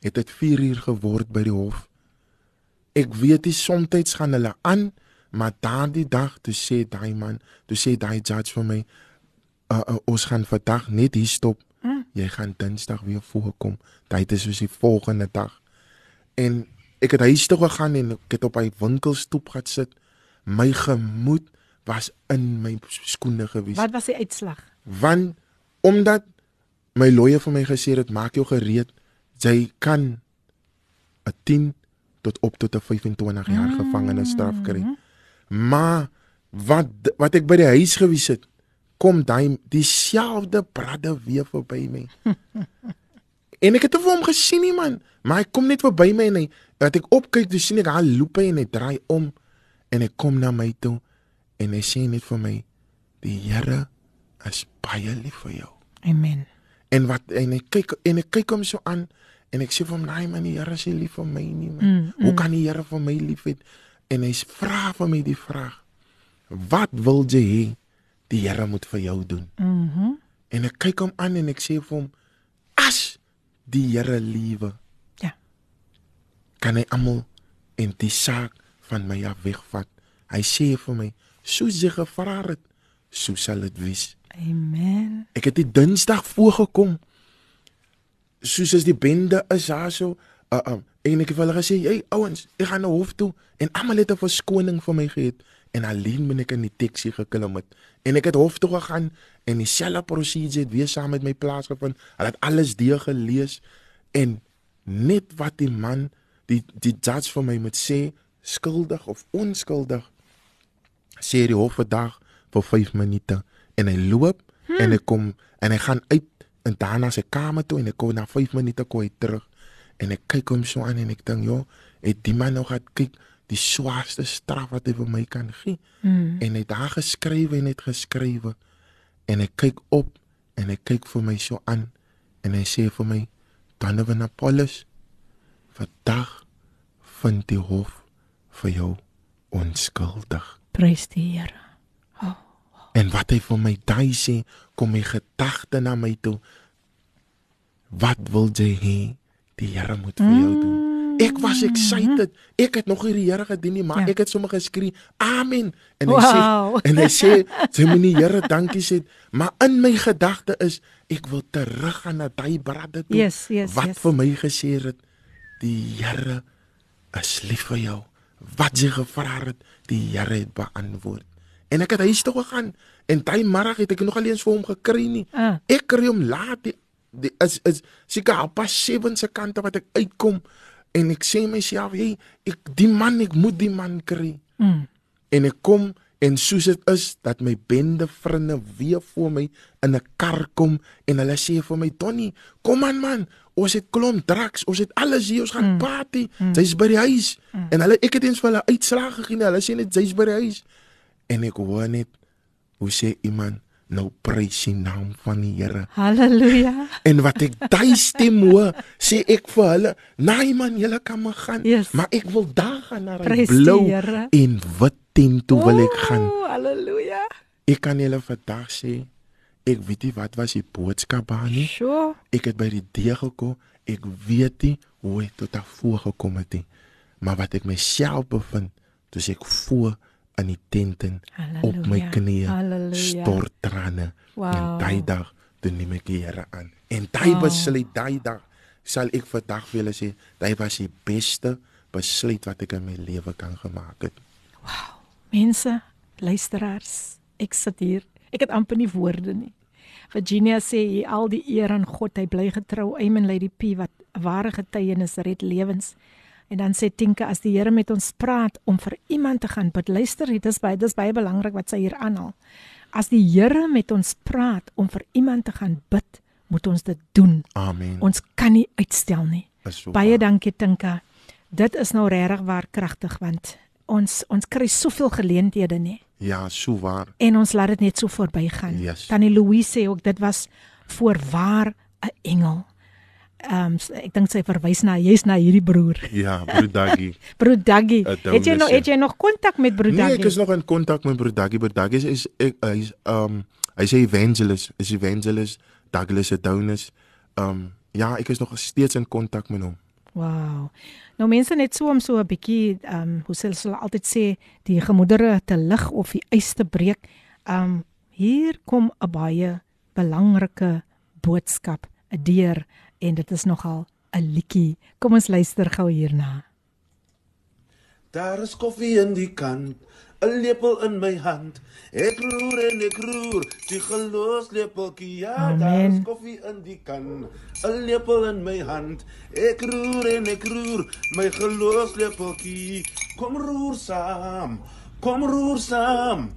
het dit 4 uur geword by die hof. Ek weet nie soms gaan hulle aan, maar daardie dag toe sê daai man, toe sê daai judge vir my, uh, uh, ons gaan vandag net hier stop. Jy gaan Dinsdag weer voorkom. Dit is soos die volgende dag. En ek het huis toe gegaan en ek het op hy winkelstoep gaan sit. My gemoed was in my skoene gewees Wat was die uitslag? want omdat my lawyer vir my gesê het maak jou gereed jy kan 'n 10 tot op tot 'n 25 jaar Mm. gevangenisstraf kry maar wat wat ek by die huis gewees het kom daai dieselfde bradde weer verby my en ek het hom vir hom gesien nie man maar hy kom net verby my en hy dat ek opkyk toe sien ek hy loop en hy draai om en hy kom na my toe en hy sê net vir my die Here is baie lief vir jou. Amen. En wat en ek kyk en ek kyk hom so aan en ek sê vir hom, "Nee man, die Here is nie lief vir my nie man. Mm, Hoe kan die Here vir my lief hê?" En hy vra vir my die vraag, "Wat wil jy hê die Here moet vir jou doen?" Mhm. Mm En ek kyk hom aan en ek sê vir hom, "As die Here liewe, Ja. kan hy almal en die saak van my af wegvat." Hy sê vir my, "Soos jy gevra het, so sal dit wees." Amen. Ek het die Dinsdag voorgekom. Soos as die bende is daar so, uh, um, en ek het vir hulle gesê, "Hey ouens, ek gaan na hof toe." En almal het 'n verskoning vir my gehad en alleen ben ek in die taxi geklim het. En ek het hof toe gegaan en dieselfde prosedure het weer saam met my plaasgevind. Hulle het alles deur gelees en net wat die man die die judge vir my moet sê, skuldig of onskuldig, sê die hof vandag vir 5 minute en hy loop hmm. en hy kom en hy gaan uit en daarna sy kamer toe en ek kom na 5 minute kom hy terug en ek kyk hom so aan en ek dink joh het die man nog gehad kyk die swaarste straf wat hy vir my kan gee Mm. en hy het daar geskrywe en het geskrywe en ek kyk op en hy kyk vir my so aan en hy sê vir my Donovan Apollos vandag vind die hof vir jou onskuldig Prys die Here. En wat hy vir my daai sê, kom my gedagte na my toe. Wat wil jy hê die Here moet vir jou doen? Ek was excited. Ek het nog nie die Here gedien nie, maar Ja. ek het sommer geskree, "Amen." En hy Wow. sê en hy sê, "Jy moet die Here dankie sê." Maar in my gedagte is ek wil teruggaan na daai bradde toe Yes, yes, wat yes. vir my gesê het die Here is lief vir jou. Wat jy gevra het, die Here het beantwoord. En ek het huis toe gegaan en daai middag het ek nog alleens vir hom gekry nie. Ah. Ek kry hom laat die, die is is seker al pas 7 se kante wat ek uitkom en ek sê myself, "Hey, ek die man, ek moet die man kry." Mm. En ek kom en soos dit is dat my bende vriende weer voor my in 'n kar kom en hulle sê vir my, "Donnie, kom aan man, ons het klomp drugs, ons het alles hier, ons gaan mm. party." Mm. Sy's by die huis. Mm. En hulle ek het eens vir hulle uitslag gegee, hulle sê net sy's by die huis. En ek hoor net hoe sê iemand nou prys die naam van die Here. Halleluja. En wat ek daai stem hoor, sê ek vir hulle, "Nee man, julle kan maar gaan, Yes. maar ek wil daar gaan na die blou en wit tent toe wil ek gaan." Ooh, Halleluja. Ek kan julle vandag sê, ek weet nie wat was die boodskap daar nie. Sjoe. Ek het by die deur gekom, ek weet nie hoe ek tot daar voor gekom het nie. Maar wat ek myself bevind, toe ek voor in die tent in op my Halleluja. knieë Halleluja. stort trane. Wow. En daai dag neem ek die Here aan. En daai Wow. besluit daai dag sal ek vandag vir julle sê, daai was die beste besluit wat ek in my lewe kan gemaak het. Mense, luisteraars, ek sit hier. Ek het amper nie woorde nie. Virginia sê hy al die eer aan God, hy bly getrou. Amen Lady P wat ware getuienis red lewens. En dan sê Tinka as die Here met ons praat om vir iemand te gaan bid, luister, dit is baie dis baie belangrik wat sy hier aanhaal. As die Here met ons praat om vir iemand te gaan bid, moet ons dit doen. Amen. Ons kan nie uitstel nie. So Baie waar. dankie Tinka. Dit is nou regtig waar kragtig want ons ons kry soveel geleenthede nê Ja, so waar. en ons laat dit net so verbygaan. Yes. Tannie Louise sê ook dit was voorwaar 'n engel. Ehm um, ek dink sy verwys na jy's na hierdie broer. Ja, broer Daggy. Broer Daggy. Het jy nog het jy nog kontak met broer Nee, ek Daggy? is nog in kontak met broer Daggy. Broer Daggy is is ek hy's um hy's 'n evangelist, is evangelist Douglas Adonis. Um ja, ek is nog steeds in kontak met hom. Wow. Nou mense net so om so 'n bietjie ehm um, hoe sê hulle altyd sê die gemoedere te lig of die ys te breek. Ehm um, hier kom 'n baie belangrike boodskap, deur en dit is nogal 'n liedjie. Kom ons luister gou hierna. Daar is koffie in die kan, 'n lepel in my hand. Ek roer en ek roer, die geloofslepeltjie. Ja, Amen. daar is koffie in die kan, 'n lepel in my hand. Ek roer en ek roer, my geloofslepeltjie. Kom roer saam, kom roer saam.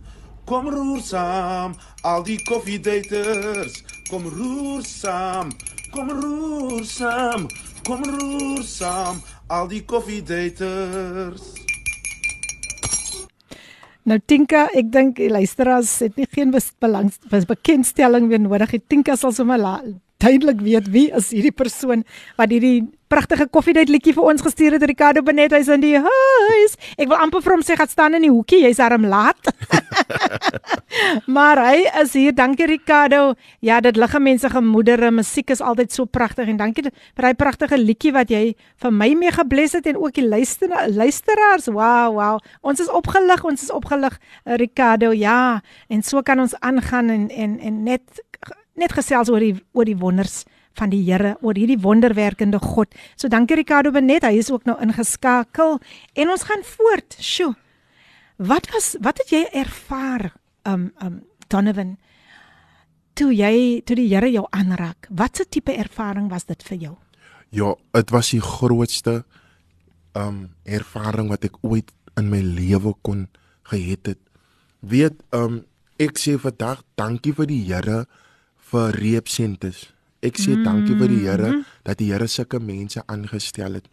Kom roer saam, al die koffiedaters. Kom roer saam, kom roer saam. Kom roer saam, al die koffiedaters. Nou Tinka, ek dink luisteraars het nie geen belangs bes- bekendstelling weer nodig. Tinka sal sommer duidelik weet wie is hierdie persoon wat hierdie pragtige koffiedייט liedjie vir ons gestuur het Ricardo Benet hy's in die huis. Ek wil amper vir hom sê gaan staan in die hoekie, jy's arm laat. maar hy is hier. Dankie Ricardo. Ja, dit lig mense gemoedere. Musiek is altyd so pragtig en dankie vir daai pragtige liedjie wat jy vir my mee gebless het en ook die luister luisteraars. Wow, wow. Ons is opgelig, ons is opgelig eh, Ricardo. Ja, en so kan ons aangaan en en en net net gesels oor die oor die wonders van die Here, oor hierdie wonderwerkende God. So dankie Ricardo Benet, hy is ook nou ingeskakel en ons gaan voort. Sjoe. Wat was wat het jy ervaar um um Donovan toe jy toe die Here jou aanraak? Watse tipe ervaring was dit vir jou? Ja, dit was die grootste um ervaring wat ek ooit in my lewe kon gehet het. Weet, um ek sê vandag dankie vir die Here vir reepsentes. Ek sê mm, dankie vir die Here mm dat die Here sulke mense aangestel het.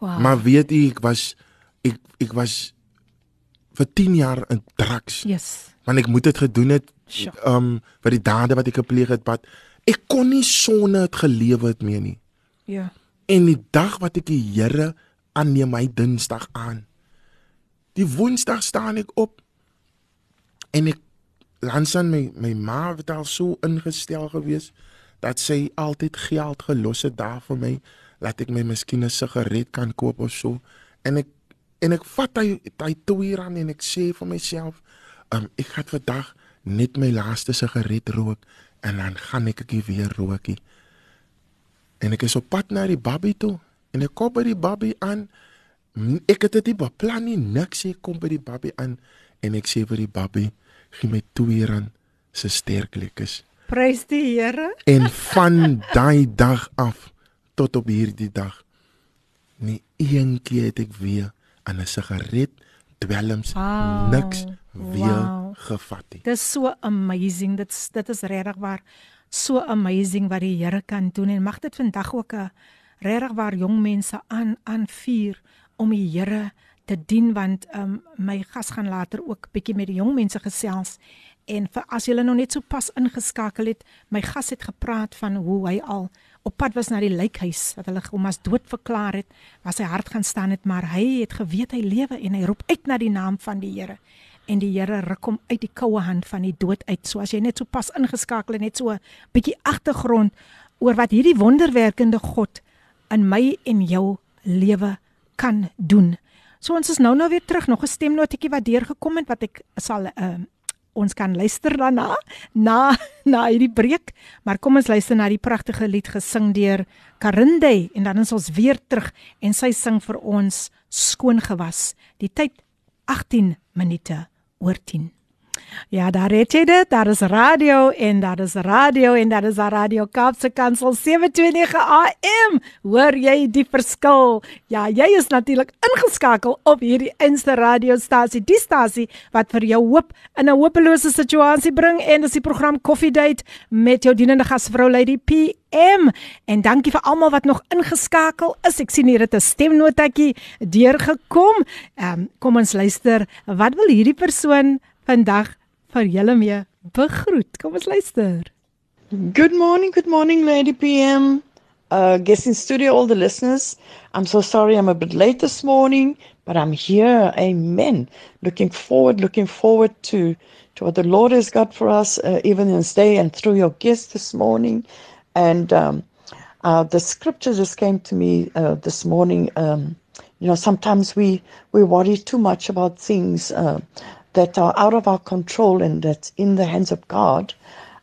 Wow. Maar weet jy, ek was ek ek was vir 10 jaar in drugs. yes. want ek moet dit gedoen het Sjoe. um vir die dade wat ek gepleeg het wat ek kon nie sonder dit gelewe het meer nie Ja. en die dag wat ek die Here aanneem my Dinsdag aan die Woensdag staan ek op en ek Lansan my my ma het al so ingestel gewees dat sy altyd geld gelos het daar vir my laat ek my miskien 'n sigaret kan koop of so en ek en ek vat hy hy toe hier aan en ek sê vir myself um, ek gaan vandag net my laaste sigaret rook en dan gaan ek ek weer rookie en ek is op pad na die babby toe En ek kom by die babby aan. Ek het dit beplan nie, niks. Ek kom by die babby aan en ek sê vir die babby, gee my 2 rand se sterklekkers. Prys die Here. En van daai dag af tot op hierdie dag nie een keer het ek weer aan 'n sigaret dwelms Wow. niks weer Wow. gevat nie. Dis so amazing. Dit's dit is regtig waar so amazing wat die Here kan doen en mag dit vandag ook 'n regtig waar jong mense aan aanvuur om die Here te dien want um, my gas gaan later ook bietjie met die jong mense gesels en vir as julle nog net so pas ingeskakel het, my gas het gepraat van hoe hy al op pad was na die lijkhuis wat hulle hom as dood verklaar het, waar sy hart gaan staan het, maar hy het geweet hy lewe en hy roep uit na die naam van die Here en die Here ruk hom uit die koue hand van die dood uit. So as jy net so pas ingeskakel en net so 'n bietjie agtergrond oor wat hierdie wonderwerkende God in my en jou lewe kan doen. So ons is nou nou weer terug, nog 'n stemnotetjie wat deurgekom het wat ek sal uh, ons kan luister daarna na na hierdie breek, maar kom ons luister na die pragtige lied gesing deur Karinde en dan is ons weer terug en sy sing vir ons skoon gewas. Die tyd 18 minute oor 10. Ja, daar het jy dit. Daar is radio en daar is radio en daar is radio Kaapse Kansel 729 AM. Hoor jy die verskil? Ja, jy is natuurlik ingeskakel op hierdie Insta radiostasie, die stasie wat vir jou hoop in 'n hopelose situasie bring en dis die program Coffee Date met jou dienende gasvrou Lady PM. En dankie vir almal wat nog ingeskakel is. Ek sien hier het 'n stemnotetjie deurgekom. Ehm um, kom ons luister. Wat wil hierdie persoon vandag vir julle mee begroet? Kom ons luister. Good morning, good morning, Lady PM. Uh, guest in studio, all the listeners. I'm so sorry I'm a bit late this morning, but I'm here. Amen. Looking forward, looking forward to, to what the Lord has got for us, uh, even in this day and through your guest this morning. And um, uh, the scripture just came to me uh, this morning. Um, you know, sometimes we, we worry too much about things uh, that are out of our control and that's in the hands of God.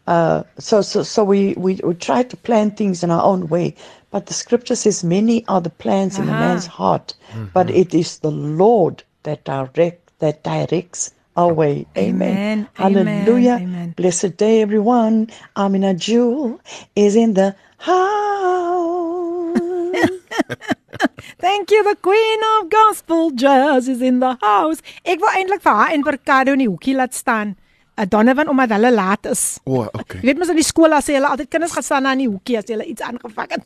Uh, so, so, so we, we, we try to plan things in our own way. But the scripture says, Many are the plans in a man's heart, but it is the Lord that direct that directs our way. Amen. Amen. Hallelujah. Amen. Blessed day, everyone. Amina Jewel is in the house. Thank you the queen of gospel jazz is in the house. Ek wil eintlik vir haar en vir Kado in die hoekie laat staan. 'n Donovan omdat hulle laat is. O, oh, okay. Jy weet mos in die skool as hulle altyd kinders gaan staan aan die hoekie as hulle iets aangevang het.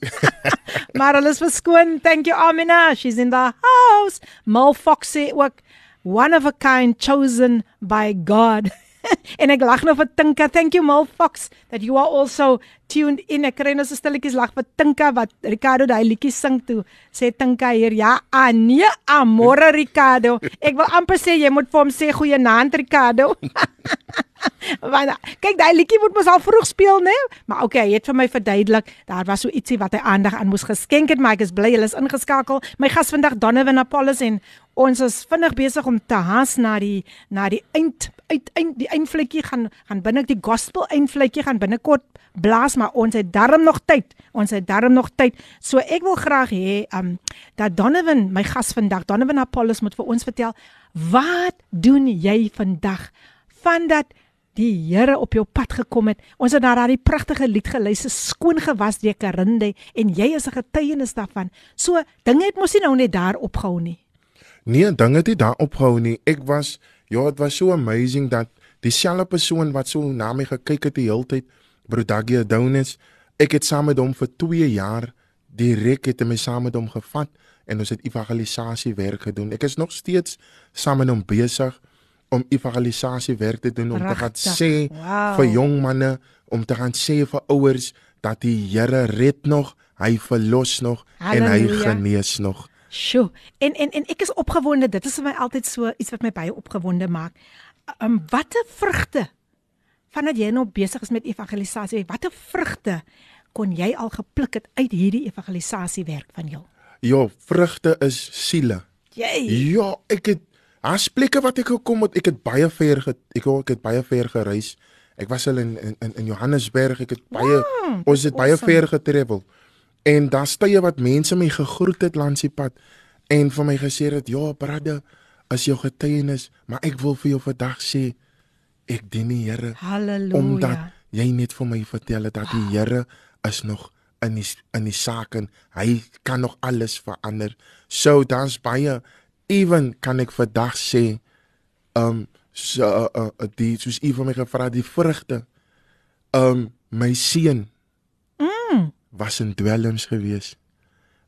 maar hulle is verskoon. Thank you Amina. She's in the house. Mal Fox sê ook one of a kind chosen by God. en ek lag nou vir Tinka. Thank you Mal Fox that you are also tuned in. Ek kry nou so stilletjies lag vir Tinka wat Ricardo daai liedjie sing toe. Sê Tinka hier, ja, ah nee, amore Ricardo. Ek wil amper sê jy moet vir hom sê goeienaand Ricardo. Want kyk, daai liedjie moet mos al vroeg speel, né? Maar okay, hy het vir my verduidelik, daar was so ietsie wat hy aandag aan moes geskenk het, maar ek is bly hulle is ingeskakel. My gas vandag Donovan Apollos en ons is vinnig besig om te haas na die na die eind uit eind die eindvletjie gaan gaan binne die gospel eindvletjie gaan binnekort blaas, maar ons het darm nog tyd. Ons het darm nog tyd. So ek wil graag hê um dat Donovan, my gas vandag, Donovan Apollos moet vir ons vertel, wat doen jy vandag vandat die Here op jou pad gekom het. Ons het na daardie pragtige lied geluister, skoon gewas deur Karinde en jy is 'n getuienis daarvan. So dinge het mos nie nou net daar opgehou nie. Nee, dinge het nie daar opgehou nie. Ek was ja, dit was so amazing dat dieselfde persoon wat so na my gekyk het die hele tyd, Brodagie Adonis, ek het saam met hom vir 2 jaar direk het hy saam met hom gevat en ons het evangelisasie werk gedoen. Ek is nog steeds saam met hom besig om evangelisasie werk te doen om te gaan sê Wow. vir jong manne, om te gaan sê vir ouers dat die Here red nog, hy verlos nog en hy Halleluja. genees nog. Sjoe. En en en ek is opgewonde. Dit is vir my altyd so iets wat my baie opgewonde maak. Um watter vrugte vandat jy nou besig is met evangelisasie, watter vrugte kon jy al gepluk het uit hierdie evangelisasiewerk van jou? Ja, vrugte is siele. Jy. Ja, ek het daar's plekke wat ek gekom het. Ek het baie ver ge, ek, ek het baie ver gereis. Ek was al in in in Johannesburg. Ek het baie Wow, ons het baie awesome. ver getravel. En daar's tye wat mense my gegroet het langs die pad en vir my gesê het, "Ja, brother, as jou getuienis, maar ek wil vir jou vandag sê ek dien die Here Halleluja. omdat jy net vir my vertel het dat die Here is nog in die in die saak en hy kan nog alles verander. So dan's baie ewen kan ek vandag sê um so uh, uh, die soos u vir my gevra die vrugte um my seun Mm. was in dwelms gewees.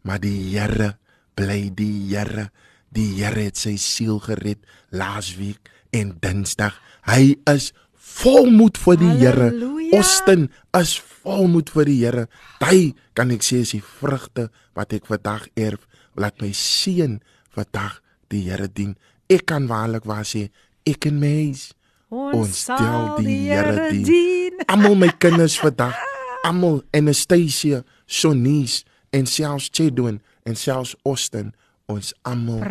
Maar die Here bly die Here. Die Here het sy siel gered laasweek en Dinsdag. Hy is volmoed vir die Here. Austin is volmoed vir die Here. Hy kan ek sê is die vrugte wat ek vandag erf. Laat my seun vandag die Here dien. Ek kan waarlik waar sê ek en my huis ons stel die Here dien. Almal my kinders vandag, almal Anastasia, Sonies en selfs Chedwin en selfs Austin, ons almal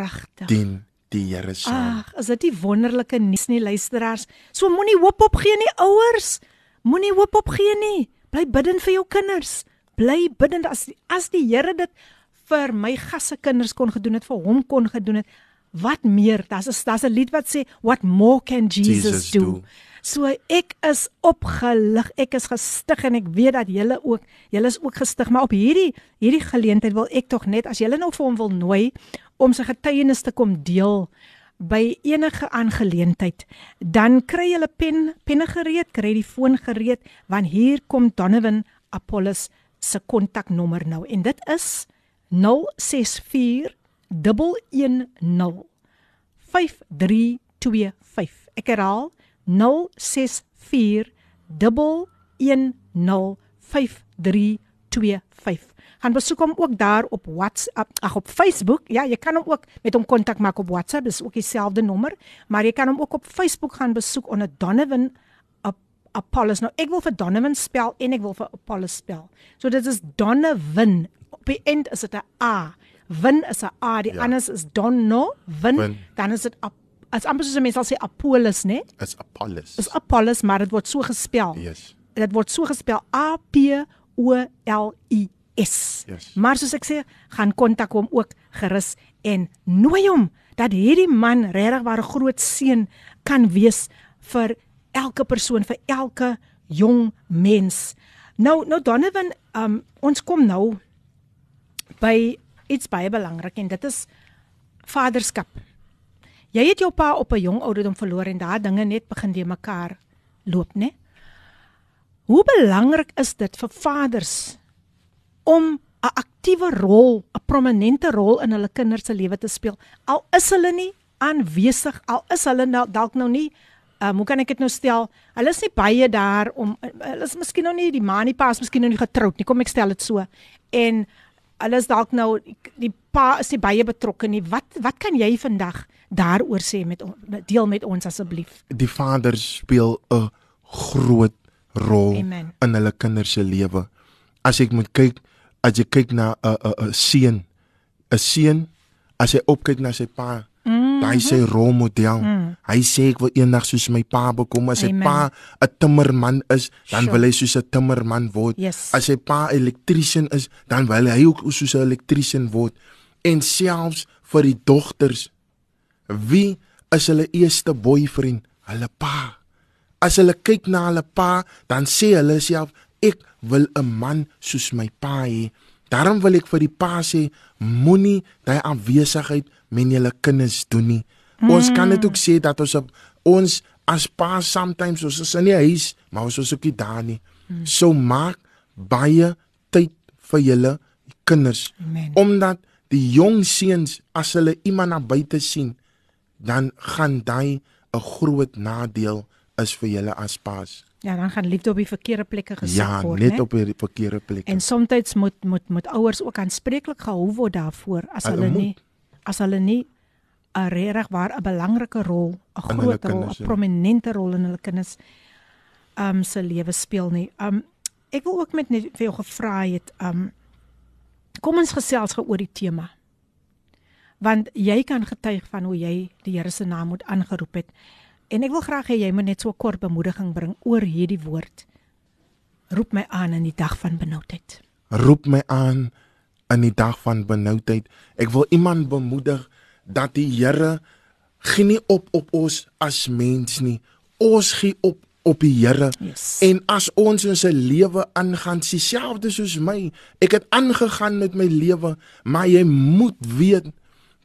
dien die Here saam. Ag, is dit nie wonderlike nuus nie luisteraars? So moenie hoop opgee nie ouers. Moenie hoop opgee nie. Bly bidden vir jou kinders. Bly bidden as as die Here dit vir my gasse kinders kon gedoen het, vir hom kon gedoen het. Wat meer? Daar's 'n daar's 'n lied wat sê what more can Jesus, Jesus do? do. So ek is opgelig, ek is gestig en ek weet dat julle ook, julle is ook gestig, maar op hierdie hierdie geleentheid wil ek tog net as julle nou vir hom wil nooi om sy getuienis te kom deel by enige aangeleentheid, dan kry julle pen penne gereed, kry die foon gereed want hier kom Donovan Apollos se kontaknommer nou en dit is 064 110 5325. Ek herhaal 064 110 5325. Gaan besoek hom ook daar op WhatsApp, ag op Facebook. Ja, jy kan hom ook met hom kontak maak op WhatsApp, dis ook dieselfde nommer, maar jy kan hom ook op Facebook gaan besoek onder Donovan Ap- Apollos. Nou ek wil vir Donovan spel en ek wil vir Apollos spel. So dit is Donovan. Op die eind is dit 'n A. Win is 'n A, die Ja. anders is Donno, win, Win. dan is dit Ap- as amper soos mense sal sê Apollos, né? Is Apollos. Is Apollos, maar dit word so gespel. Yes. Dit word so gespel A P O L I S. Yes. Maar soos ek sê, gaan kontak hom ook gerus en nooi hom dat hierdie man regtig waar 'n groot seën kan wees vir elke persoon, vir elke jong mens. Nou nou Donovan, um, ons kom nou by iets baie belangrik en dit is vaderskap. Jy het jou pa op 'n jong ouderdom verloor en daai dinge net begin weer mekaar loop, né? Hoe belangrik is dit vir vaders om 'n aktiewe rol, 'n prominente rol in hulle kinders se lewe te speel. Al is hulle nie aanwesig, al is hulle nou dalk nou nie Um, hoe kan ek dit nou stel? Hulle is nie baie daar om hulle is miskien nou nie die ma en die pa is miskien nou nie getroud nie. Kom ek stel dit so. En hulle is dalk nou die pa is nie baie betrokke nie. Wat wat kan jy vandag daaroor sê met deel met ons asseblief? Die vader speel 'n groot rol Amen. in hulle kinders se lewe. As ek moet kyk, as jy kyk na 'n 'n 'n seun, 'n seun as hy opkyk na sy pa. Daai is sy rolmodel. Mm. Hy sê ek wil eendag soos my pa bekom. As sy Amen. pa 'n timmerman is, dan Sure. wil hy soos 'n timmerman word. Yes. As sy pa 'n elektriesien is, dan wil hy ook soos 'n elektriesien word. En selfs vir die dogters Wie is hulle eerste boyfriend? Hulle pa. As hulle kyk na hulle pa, dan sê hulle self ek wil 'n man soos my pa hê. Daarom wil ek vir die pa sê moenie daai afwesigheid met julle kinders doen nie. Mm. Ons kan dit ook sê dat ons op, ons as pa sometimes ons is in die huis, maar ons is ook nie daar nie. Mm. So maak baie tyd vir julle kinders Amen. omdat die jong seuns as hulle iemand na buite sien dan gaan daai 'n groot nadeel is vir julle as paas. Ja, dan gaan liefde op die verkeerde plekke gesit Ja, word, net né? op die verkeerde plek. En soms moet moet moet ouers ook aanspreeklik gehou word daarvoor as Hulle hulle moet. nie as hulle nie 'n regtig waar 'n belangrike rol, 'n groot rol, 'n ja. prominente rol in hulle kinders um se lewe speel nie. Um ek wil ook met net vir jou gevra het um kom ons gesels gou oor die tema. Want jy kan getuig van hoe jy die Here se naam moet aangeroep het. En ek wil graag hê jy moet net so 'n kort bemoediging bring oor hierdie woord. Roep my aan in die dag van benoudheid. roep my aan in die dag van benoudheid. Ek wil iemand bemoedig dat die Here gee nie op op ons as mens nie. Ons gee op op die Here. Yes. En as ons in sy lewe aangaan, dieselfde soos my. Ek het aangegaan met my lewe, maar jy moet weet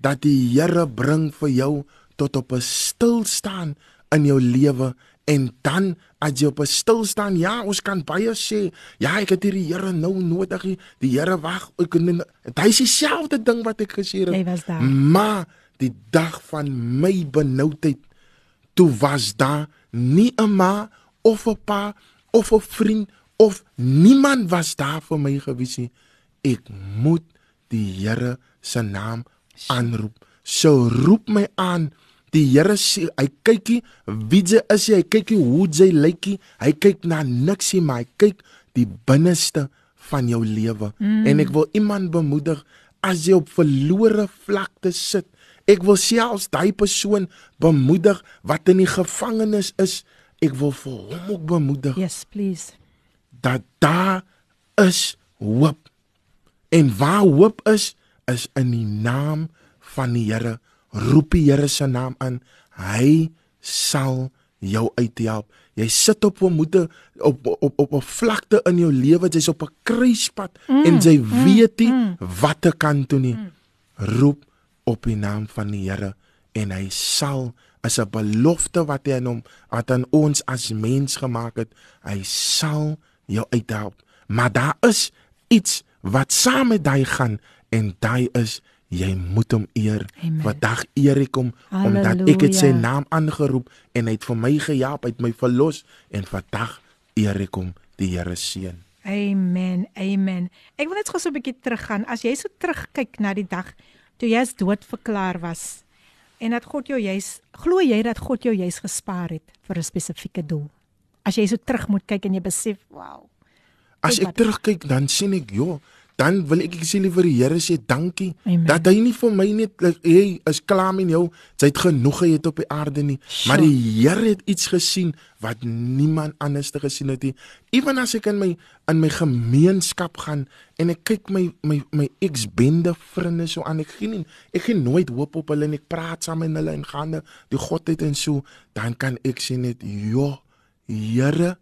dat die Here bring vir jou tot op 'n stilstaan in jou lewe en dan as jy op 'n stilstaan, ja, ons kan baie sê, ja, ek het hierdie Here nou nodig. Die Here wag. Ek hy is dieselfde ding wat ek gesê het. Jy was daar. Maar die dag van my benoudheid toe was daar nie 'n ma of 'n pa of 'n vriend of niemand was daar vir my gewees nie. Ek moet die Here se naam aanroep. So roep my aan. Die Here sê hy kykie wie jy is hy kykie hoe jy lykie. Hy kyk na niks nie, maar hy kyk die binneste van jou lewe. Mm. En ek wil iemand bemoedig as jy op verlore vlakte sit. Ek wil selfs daai persoon bemoedig wat in die gevangenis is. Ek wil vir hom ook bemoedig Yes, please. dat daar is hoop. En waar hoop is, is in die naam van die Here. Roep die Here se naam aan. Hy sal jou uithelp. Jy sit op 'n moeder op op op 'n vlakte in jou lewe, jy's op 'n kruispunt mm, en jy weet nie mm, wat te kan doen nie. Mm. Roep op die naam van die Here en hy sal as 'n belofte wat hy aan hom wat aan ons as mens gemaak het, hy sal jou uithelp. Maar daar is iets wat saam met daai gaan en daai is jy moet hom eer. Amen. Vandag eer ek hom omdat ek het sy Halleluja. naam aangeroep en hy het vir my gehelp, hy het my verlos en vandag eer ek hom. Die Here seën. Amen. Amen. Ek wil net gou so 'n bietjie teruggaan. As jy so terugkyk na die dag toe jy as dood verklaar was en dat God jou juis glo jy dat God jou juis gespaar het vir 'n spesifieke doel. As jy so terug moet kyk en jy besef, wow. As ek terugkyk dan sien ek, joh, dan wil ek sê liever die Here sê dankie Amen. dat hy nie vir my net hey, is klaar met jou, jy het genoeg gehad op die aarde nie, Sure. maar die Here het iets gesien wat niemand anders te gesien het nie. Ewen as ek in my in my gemeenskap gaan en ek kyk my my my ex-bende vriende so aan, ek gee nie ek gee nooit hoop op hulle en ek praat saam met hulle en gaan die godheid en so, dan kan ek sê net, joh, Here,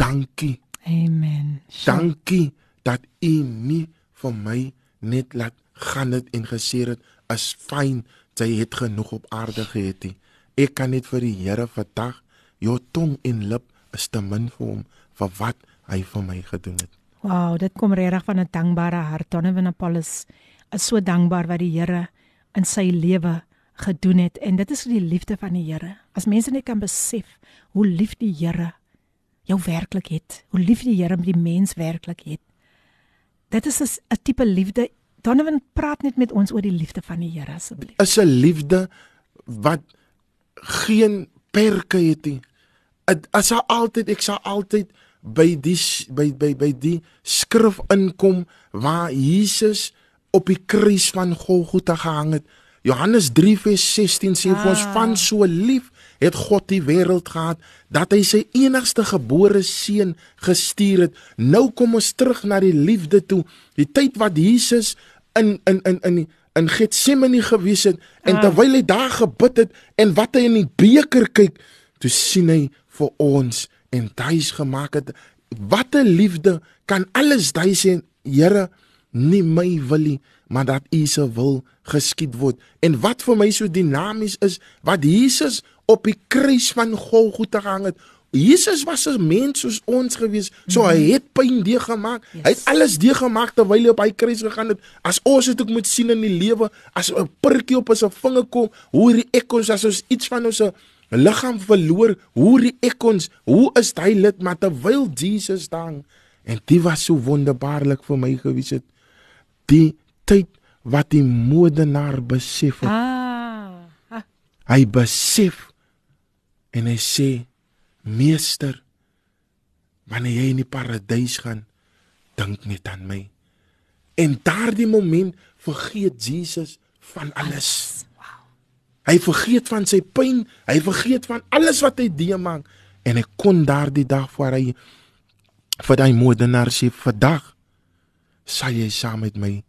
dankie. Amen. Sure. Dankie dat u nie vir my net laat gaan het en gesê het as fyn jy het genoeg op aarde gehad nie. Ek kan net vir die Here vandag jou tong en lip is te min vir hom vir wat hy vir my gedoen het. Wow, dit kom regtig van 'n dankbare hart. Donovan Apollos is so dankbaar wat die Here in sy lewe gedoen het en dit is die liefde van die Here. As mense net kan besef hoe lief die Here jou werklik het, hoe lief die Here die mens werklik het. Dit is 'n tipe liefde. Donovan praat net met ons oor die liefde van die Here asseblief. Is 'n liefde wat geen perke het nie. As sal altyd ek sal altyd by die by by by die skrif inkom waar Jesus op die kruis van Golgotha gehang het. Johannes 3 vers 16 sê vir ons Ah. van so lief het God die wêreld gehad dat hy sy enigste gebore seun gestuur het. Nou kom ons terug na die liefde toe. Die tyd wat Jesus in in in in in Getsemane gewees het en Ah. terwyl hy daar gebid het en wat hy in die beker kyk, toe sien hy vir ons en duis gemaak het. Wat 'n liefde kan alles duis sê, Here, nie my wil nie, maar dat U se wil geskied word. En wat vir my so dinamies is, wat Jesus op die kruis van Golgotha gehang het. Jesus was 'n mens soos ons gewees. So hy het pyn deurgemaak. Yes. Hy het alles deurgemaak terwyl hy op hy kruis gegaan het. As ons dit ook moet sien in die lewe, as 'n prikkie op ons vinger kom, hoe reageer ons as ons iets van ons liggaam verloor? Hoe reageer ons? Hoe is hy lid maar terwyl Jesus dan en dit was so wonderbaarlik vir my gewees het. Die tyd wat die modenaar besef het. Ah. ah. Hy besef en hy sê meester wanneer jy in die paradys gaan dink net aan my en daardie moment vergeet Jesus van alles hy vergeet van sy pyn hy vergeet van alles wat hy deemaak en hy kon daardie dag voor hy vir daai moordenaar sê vandag sal jy saam met my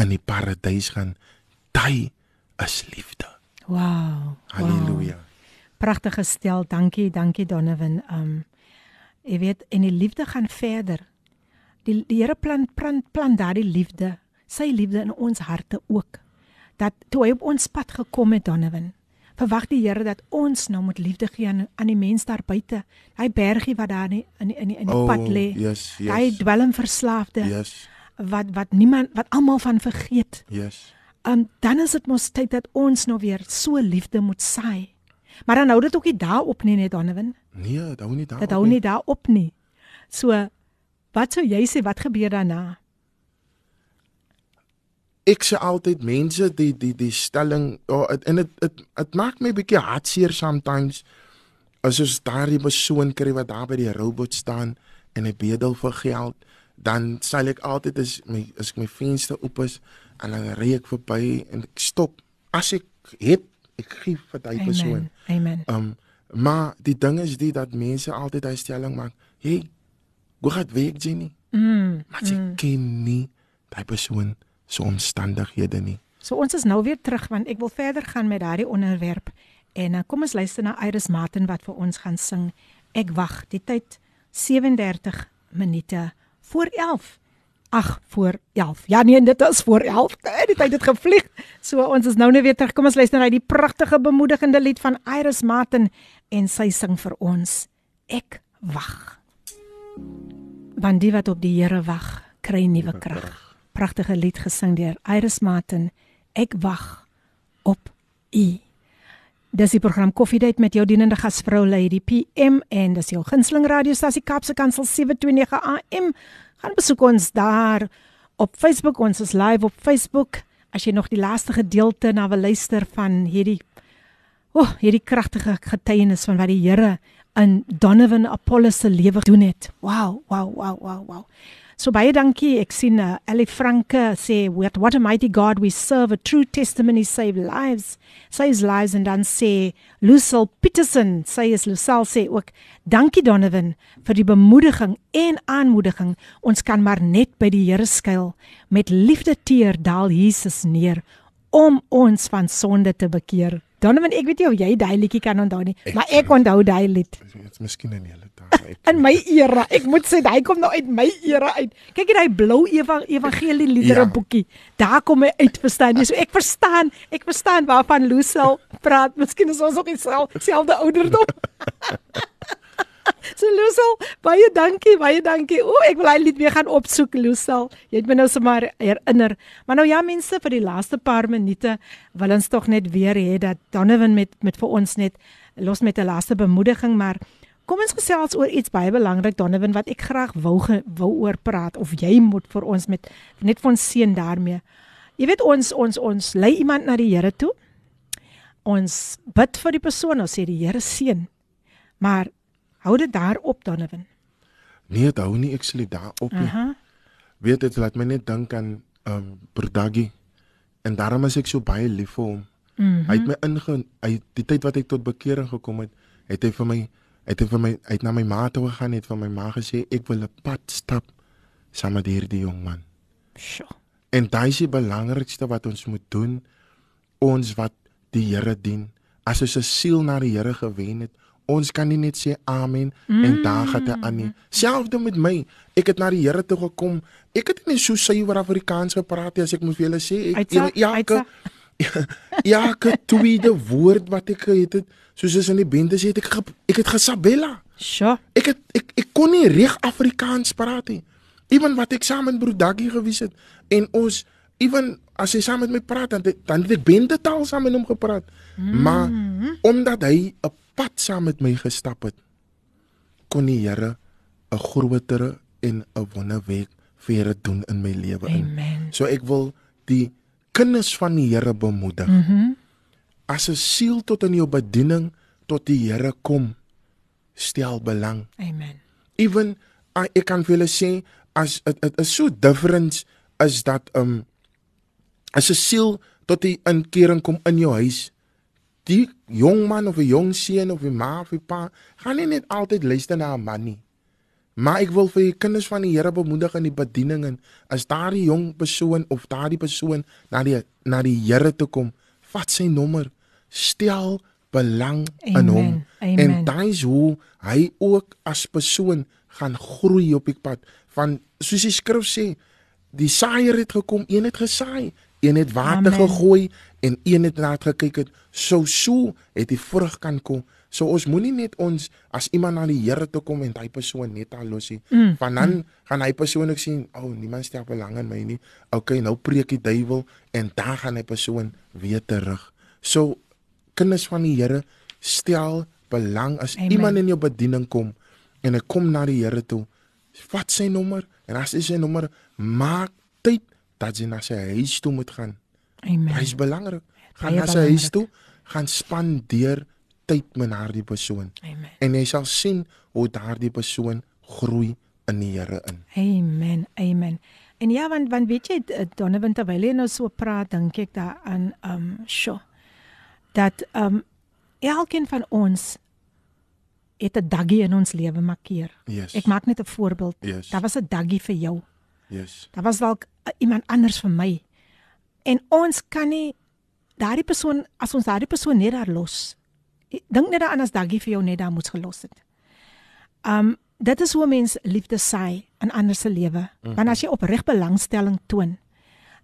in die paradys gaan. Daai is liefde. Wow. Halleluja. Wow. Pragtige stel. Dankie, dankie Donovan. Um jy weet en die liefde gaan verder. Die die Here plan plan plan daardie liefde, sy liefde in ons harte ook. Dat toe hy op ons pad gekom het Donovan, verwag die Here dat ons nou moet liefde gee aan, aan die mense daar buite. Hy bergie wat daar in in die, in die, in die Oh, pad lê. yes, yes. Hy dwelmverslaafde Yes. wat wat niemand wat almal van vergeet. Yes. Um dan is dit mos tyd dat ons nou weer so liefde moet saai. Maar dan hou dit ook nie daarop nie net Donovan. Nee, dit hou nie daar. Dit hou nie daarop nie. So wat sou jy sê wat gebeur daarna? ek sê altyd mense die die die stelling oh, het, en dit dit dit maak my bietjie hartseer sometimes as ons daardie persoon kry wat daar by die robot staan en hy bedel vir geld dan sal ek altyd as my as ek my venster oop is en dan ry ek verby en ek stop as ek het ek gee vir daai persoon Amen. Amen. um maar die ding is die dat mense altyd daai stelling maak hey hoe gaan werk jy nie Mm. maar jy mm. ken nie daai persoon se omstandighede nie So ons is nou weer terug want ek wil verder gaan met daardie onderwerp. En uh, kom ons luister na Iris Martin wat vir ons gaan sing. Ek wag. Die tyd 37 minute voor 11. Ag, voor 11. Ja nee, dit is voor 11. Nee, Die tyd het gevlieg. So ons is nou net weer terug. Kom ons luister na die pragtige bemoedigende lied van Iris Martin en sy sing vir ons. Ek wag. Want die wat op die Here wag, kry nuwe krag. Pragtige lied gesing deur Iris Martin. Ek wag op U. Dis die program Koffiedייט met jou dienende gasvrou Lady PM en dis jou gunsteling radiostasie Kaapse Kansel 729 AM. Gaan besoek ons daar op Facebook. Ons is live op Facebook. As jy nog die laaste gedeelte na wil luister van hierdie o, oh, hierdie kragtige getuienis van wat die Here in Donovan Apollos se lewe doen het. Wow, wow, wow, wow, wow. So baie dankie. Ek sien uh, Ellie Franke sê what, what a mighty God we serve. A true testimony save lives. Saves lives en dan sê Lucille Peterson, sy is Lucille sê ook dankie Donovan vir die bemoediging en aanmoediging. Ons kan maar net by die Here skuil. Met liefde teer daal Jesus neer om ons van sonde te bekeer. Donovan, ek weet nie of jy daai liedjie kan onthou nie, Ek- maar ek onthou daai lied. Dit is miskien in julle dae. In my era, ek moet sê hy kom nou uit my era uit. Kyk hier daai blou eva evangelie liedere Ja. boekie. Daar kom hy uit, verstaan jy? So ek verstaan, ek verstaan waarvan Lucille praat. Miskien is ons ook dieselfde ouderdom. So Lucille, baie dankie, baie dankie. O, ek wil hy lied weer gaan opsoek, Lucille. Jy het my nou sommer herinner. Maar nou ja, mense, vir die laaste paar minute wil ons tog net weer hê dat Donovan met met vir ons net los met 'n laaste bemoediging, maar kom ons gesels oor iets baie belangrik Donovan wat ek graag wou wou oor praat of jy moet vir ons met net vir ons seën daarmee. Jy weet ons ons ons lei iemand na die Here toe. Ons bid vir die persoon, ons sê die Here seën. Maar hou dit daarop Donovan. Nee, dit hou nie ek sê daar op nie. Aha. Weet dit laat my net dink aan um Brodaggie. En daarom is ek so baie lief vir hom. Mm. -hmm. Hy het my inge hy die tyd wat ek tot bekering gekom het, het hy vir my het hy vir my hy het na my ma toe gegaan het van my ma gesê ek wil 'n pad stap saam met hierdie jong man. Sjoe. En daai is die belangrikste wat ons moet doen. Ons wat die Here dien. As ons 'n siel na die Here gewen het, ons kan nie net sê amen mm. en daar gaan dit aan nie. Selfde met my. Ek het na die Here toe gekom. Ek het nie so suiwer Afrikaans gepraat as ek moet vir julle sê. Ek Uitsa, elke elke tweede woord wat ek het, het soos is in die bende sê het ek ge, ek het gesabella. Sjoe. Ek het ek ek kon nie reg Afrikaans praat nie. Ewen wat ek saam met broer Daggie gewees het en ons ewen as hy saam met my praat dan dan het ek bende taal saam met hom gepraat. Mm. Maar omdat hy 'n pad saam met my gestap het, kon die Here 'n grotere en 'n wonderwerk vir Here doen in my lewe in. Amen. So ek wil die kinders van die Here bemoedig. Mm as 'n siel tot in jou bediening tot die Here kom, stel belang. Amen. Even uh, ek kan vir julle sê as dit is so different is dat um as 'n siel tot die inkering kom in jou huis. Die jong man of 'n jong seun of 'n ma of 'n pa gaan nie net altyd luister na 'n man nie. Maar ek wil vir die kinders van die Here bemoedig in die bediening en as daardie jong persoon of daardie persoon na die na die Here toe kom, vat sy nommer, stel belang in Amen, hom amen. en dis hoe hy ook as persoon gaan groei op die pad van soos die skrif sê, die saaier het gekom, een het gesaai, een het water Amen. gegooi en een het na gekyk het. So so het die vrug kan kom. So ons moenie net ons as iemand na die Here toe kom en hy persoon net al los nie. Mm. Van dan mm. gaan hy persoon ook sien, "O, oh, niemand stel belang in my nie." Okay, nou preek die duiwel en dan gaan hy persoon weer terug. So kinders van die Here, stel belang as Amen. Iemand in jou bediening kom en hy kom na die Here toe, vat sy nommer en as hy sy nommer maak tyd dat jy na sy huis toe moet gaan. Amen. Dit is belangrik. Gaan na sy huis toe, gaan spandeer tyd met daardie persoon Amen. en jy sal sien hoe daardie persoon groei in die Here in. Amen. Amen. En ja, want want weet jy eh, Donovan terwyl jy nou so praat, dink ek daaraan um sjo. Dat um elkeen van ons het 'n daggie in ons lewe markeer. Yes. Ek maak net 'n voorbeeld. Yes. Daar was 'n daggie vir jou. Yes. Daar was dalk uh, iemand anders vir my. En ons kan nie daardie persoon as ons daardie persoon net daar los. Dink net daaraan as daggie vir jou net daar moes gelos het. Um dit is hoe mens liefde saai in ander se lewe. Mm -hmm. Want as jy opreg belangstelling toon,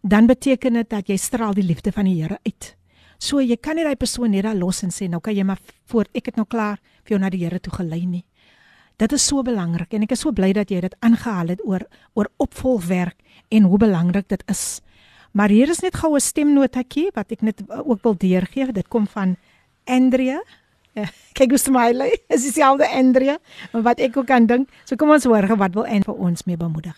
dan beteken dit dat jy straal die liefde van die Here uit. So jy kan nie daai persoon net daar los en sê nou kan jy maar voort ek het nou klaar vir jou na die Here toe gelei nie. Dit is so belangrik en ek is so bly dat jy dit aangehaal het oor oor opvolgwerk en hoe belangrik dit is. Maar hier is net gou 'n stemnotetjie wat ek net ook wil deurgee. Dit kom van Andrea. Ja, kyk hoe smiley. Is dieselfde Andrea maar wat ek ook kan dink. So kom ons hoor gou wat wil en vir ons mee bemoedig.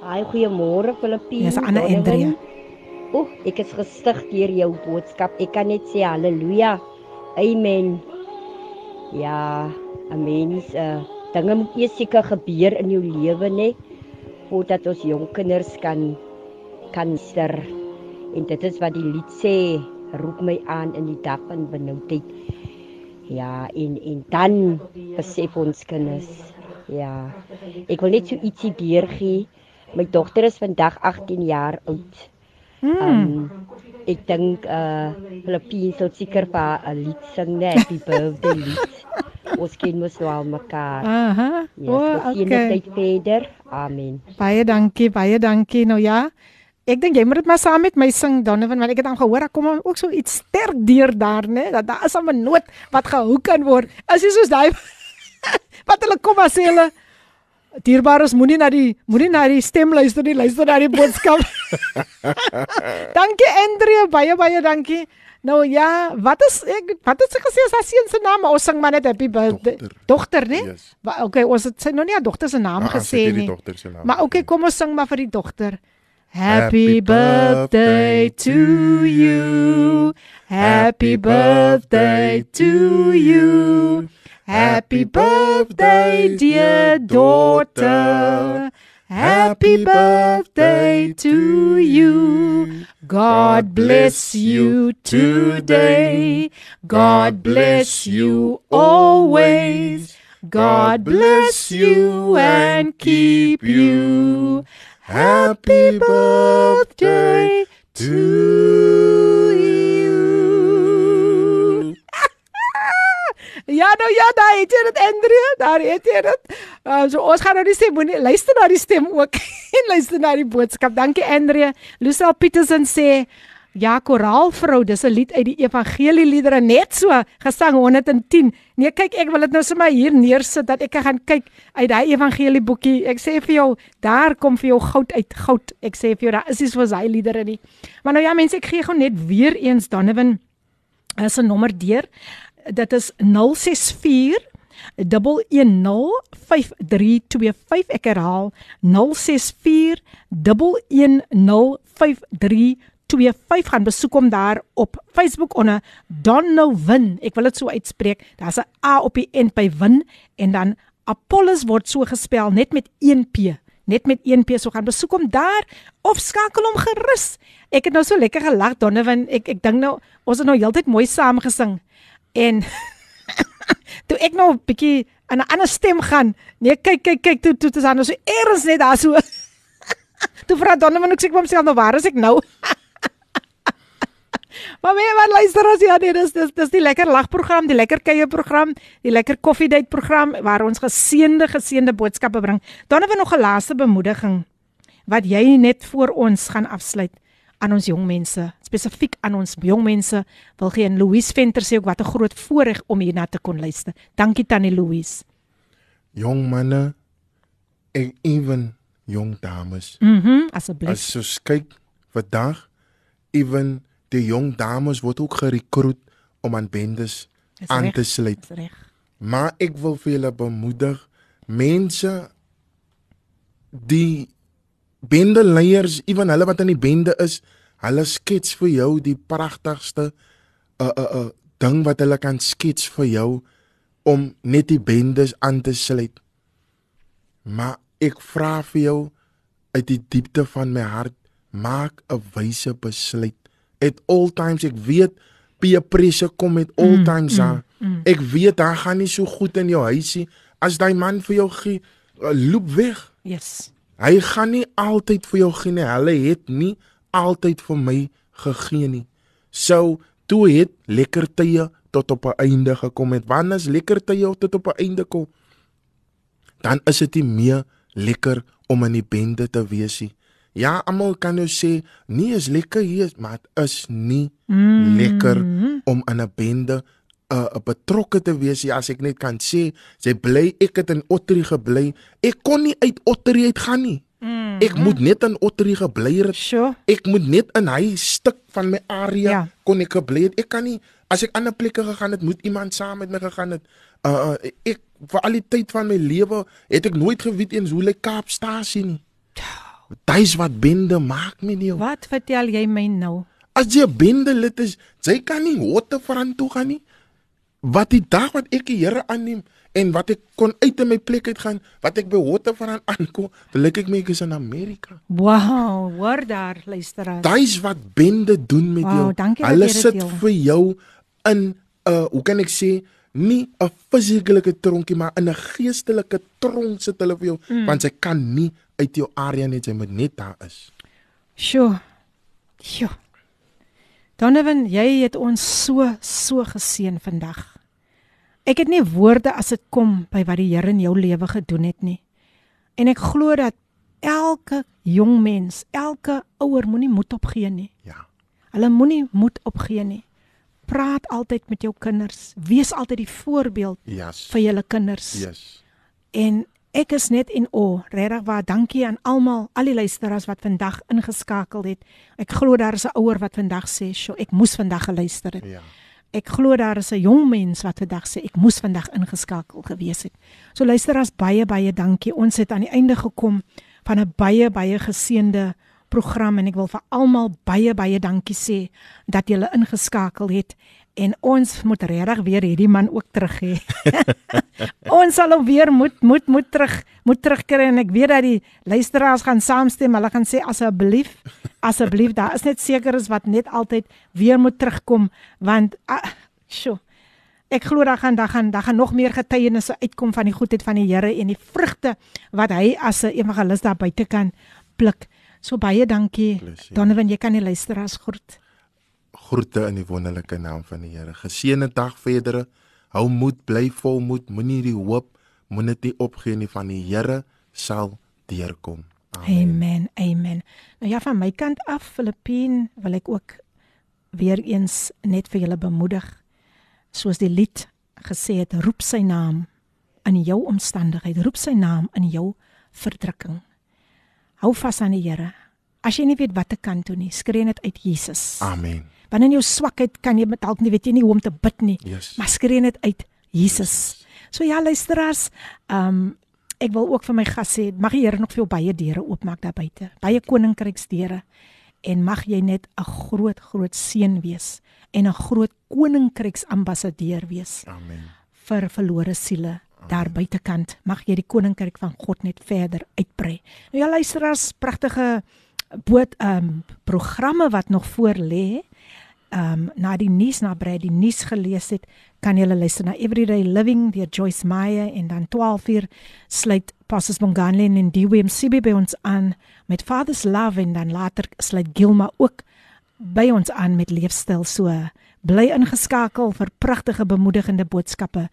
Haai, goeiemôre Filippine. Dis 'n ander Andrea. Oek, ek is gestig deur jou boodskap. Ek kan net sê haleluja. Amen. Ja, 'n mens uh dinge moet eers seker gebeur in jou lewe nê voordat ons jong kinders kan kan ster. En dit is wat die lied sê, roep my aan in die dag van benoudheid. Ja, en en dan besef ons kinders. Ja. Ek wil net so ietsie deurgee. My dogter is vandag 18 jaar oud. Hmm. Um, ek dink uh Filippine sou seker vir 'n lied sing, net happy birthday lied. Ons ken mos nou al mekaar. Aha. Ja, O, oh, okay. tyd verder. Amen. Baie dankie, baie dankie. Nou ja. Ek dink jy moet dit maar saam met my sing Donovan want ek het dan gehoor daar kom ook so iets sterk deur daar, né? Dat daar is 'n noot wat gehou kan word. As jy soos daai wat hulle kom as hulle dierbares moenie na die moenie na die stem luister nie, luister na die boodskap. dankie Andrea, baie baie dankie. Nou ja, wat is ek wat het sy gesê as haar seun se naam? Ons sing maar net happy birthday. Dogter. Dogter, né? Yes. Wa- Okay, ons het sy nog nie haar dogter se naam Ah, gesê nie naam Maar okay, kom ons sing maar vir die dogter. Happy birthday to you. Happy birthday to you. Happy birthday dear daughter. Happy birthday to you. God bless you today. God bless you always. God bless you and keep you. Happy birthday to you. Ja nou ja, daar het jy dit Andrea, daar het jy dit. Uh, so ons gaan nou die stem moenie luister na die stem ook en luister na die boodskap. Dankie Andrea. Lucille Petersen sê Ja, koraalvrou, dis 'n lied uit die evangelieliedere net so gesang 110. Nee, kyk, ek wil dit nou sommer hier neersit dat ek kan gaan kyk uit daai evangelieboekie. Ek sê vir jou, daar kom vir jou goud uit goud. Ek sê vir jou, daar is nie soos hy liedere nie. Maar nou ja, mense, ek gee gou net weer eens Donovan is 'n nommer deur. Dit is 064 1105325 ek herhaal 064 1105325 gaan besoek hom daar op Facebook onder Donovan ek wil dit so uitspreek. Daar's 'n A op die end by win en dan Apollos word so gespel net met 1 P net met 1 P. So gaan besoek hom daar of skakel hom gerus. Ek het nou so lekker gelag Donovan ek ek dink nou ons het nou heeltyd mooi saam gesing en toe ek nou 'n bietjie in 'n ander stem gaan. Nee, kyk kyk kyk toe toe dis dan so eers net daar so. toe vra Donovan ek sê kom sê nou waar is ek nou? Maar weer wat luister as ja nee dis dis dis die lekker lagprogram, die lekker kuier program, die lekker koffiedייט program waar ons geseënde geseënde boodskappe bring. Dan het we nog 'n laaste bemoediging wat jy net voor ons gaan afsluit aan ons jong mense, spesifiek aan ons jong mense. Wil gee en Louise Venter sê ook wat 'n groot voorreg om hierna te kon luister. Dankie tannie Louise. Jong manne en ewen jong dames. Mhm, mm asseblief. As ons kyk vandag ewen die jong dames word ook gerekruut om aan bendes Dis aan reg, te sluit. Maar ek wil vir julle bemoedig mense die bendeleiers, ewen hulle wat in die bende is, hulle skets vir jou die pragtigste uh uh uh ding wat hulle kan skets vir jou om net die bendes aan te sluit. Maar ek vra vir jou uit die diepte van my hart, maak 'n wyse besluit. At all times ek weet peer pressure kom met all mm, times aan. Mm, mm. Ek weet daar gaan nie so goed in jou huisie as daai man vir jou gee, uh, loop weg. Yes. Hy gaan nie altyd vir jou gee nie. Hulle het nie altyd vir my gegee nie. So toe het lekker tye tot op 'n einde gekom het. Wanneer is lekker tye tot op 'n einde kom? Dan is dit nie meer lekker om in die bende te wees nie. Ja, almal kan nou sê, nee, is lekker hier, maar dit is nie mm. lekker om in 'n bende uh, betrokke te wees. Ja, as ek net kan sê, sy bly ek het in Otterie gebly. Ek kon nie uit Otterie uit gaan nie. Mm. Ek moet net in Otterie gebly het. Sure. Ek moet net in hy stuk van my area Ja. kon ek gebly het. Ek kan nie as ek ander plekke gegaan het, moet iemand saam met my gegaan het. Uh, uh ek vir al die tyd van my lewe het ek nooit geweet eens hoe lyk Kaapstasie nie. Dis wat bende maak my nie. Wat vertel jy my nou? As jy 'n bende lid is, jy kan nie Hotevrand toe gaan nie. Wat die dag wat ek die Here aanneem en wat ek kon uit in my plek uit gaan, wat ek by Hotevrand aankom, dan lyk ek my ek is in Amerika. Wow, hoor daar luisteraars. Dis wat bende doen met Wow, jou. Hulle jy sit deel. vir jou in 'n uh, hoe kan ek sê nie 'n fisieke tronkie maar in 'n geestelike tronk sit hulle vir jou mm. want sy kan nie uit jou area net sy moet net daar is. Sjoe. Sjoe. Donovan, jy het ons so so geseën vandag. Ek het nie woorde as dit kom by wat die Here in jou lewe gedoen het nie. En ek glo dat elke jong mens, elke ouer moenie moed opgee nie. Ja. Hulle moenie moed opgee nie. Praat altyd met jou kinders. Wees altyd die voorbeeld Yes. vir julle kinders. Yes. En ek is net in o, regtig waar dankie aan almal, al die luisteraars wat vandag ingeskakel het. Ek glo daar is 'n ouer wat vandag sê, "Sjoe, ek moes vandag geluister het." Ja. Ek glo daar is 'n jong mens wat vandag sê, "Ek moes vandag ingeskakel gewees het." So luisteraars, baie baie dankie. Ons het aan die einde gekom van 'n baie baie geseënde program en ek wil vir almal baie baie dankie sê dat julle ingeskakel het en ons moet regtig weer hierdie man ook terug hê. ons sal hom weer moet moet moet terug moet terugkry en ek weet dat die luisteraars gaan saamstem. Hulle gaan sê asseblief asseblief daar is net sekeres wat net altyd weer moet terugkom want ah, sjo Ek glo daar gaan daar gaan daar gaan nog meer getuienisse uitkom van die goedheid van die Here en die vrugte wat hy as 'n evangelis daar buite kan pluk. So baie dankie. Plezier. Donovan, jy kan die luisteraars groet. Groete in die wonderlike naam van die Here. Geseënde dag verder. Hou moed, bly volmoed, moenie die hoop, moenie dit opgee nie van die Here sal deurkom. Amen. Amen. Nou ja, van my kant af, Filippien, wil ek ook weer eens net vir julle bemoedig. Soos die lied gesê het, roep sy naam in jou omstandigheid, roep sy naam in jou verdrukking. Hou vas aan die Here. As jy nie weet wat te kan doen nie, skree net uit Jesus. Amen. Want in jou swakheid kan jy met dalk nie weet jy nie hoe om te bid nie. Yes. Maar skree net uit Jesus. So ja, luisteraars, ehm um, ek wil ook vir my gas sê, mag die Here nog vir jou baie deure oopmaak daar buite. Baie koninkryksdeure en mag jy net 'n groot groot seën wees en 'n groot koninkryksambassadeur wees Amen. vir verlore siele daar buitekant. Mag jy die koninkryk van God net verder uitbrei. Nou ja, luisteraars, pragtige boot ehm um, programme wat nog voor lê. Um, na die nuus na Brad die nuus gelees het, kan jy luister na Everyday Living deur Joyce Meyer en dan 12uur sluit Pastor Bongani en DWMCB by ons aan met Father's Love en dan later sluit Gilma ook by ons aan met leefstyl so bly ingeskakel vir pragtige bemoedigende boodskappe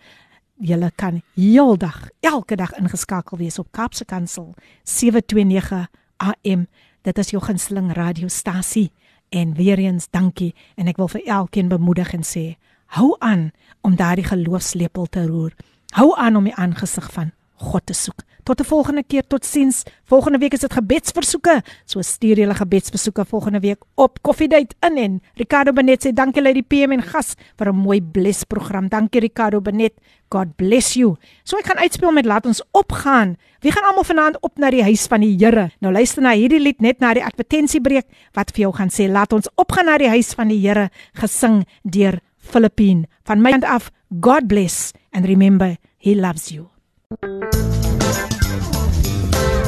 Julle kan heeldag, elke dag ingeskakel wees op Kaapse Kansel 729 AM. Dit is jou gunsteling radiostasie. En weer eens dankie en ek wil vir elkeen bemoedig en sê: Hou aan om daardie geloofslepel te roer. Hou aan om die aangesig van God te soek. Tot 'n volgende keer, totsiens. Volgende week is dit gebedsversoeke. So stuur julle gebedsversoeke volgende week op Koffiedייט in en Ricardo Benet sê dankie lei die PM en gas vir 'n mooi bless program. Dankie Ricardo Benet. God bless you. So ek gaan uitspeel met laat ons opgaan. Wie gaan almal vanaand op na die huis van die Here? Nou luister na hierdie lied net na die advertensiebreek wat vir jou gaan sê laat ons opgaan na die huis van die Here gesing deur Filippine. Van my kant af, God bless and remember he loves you.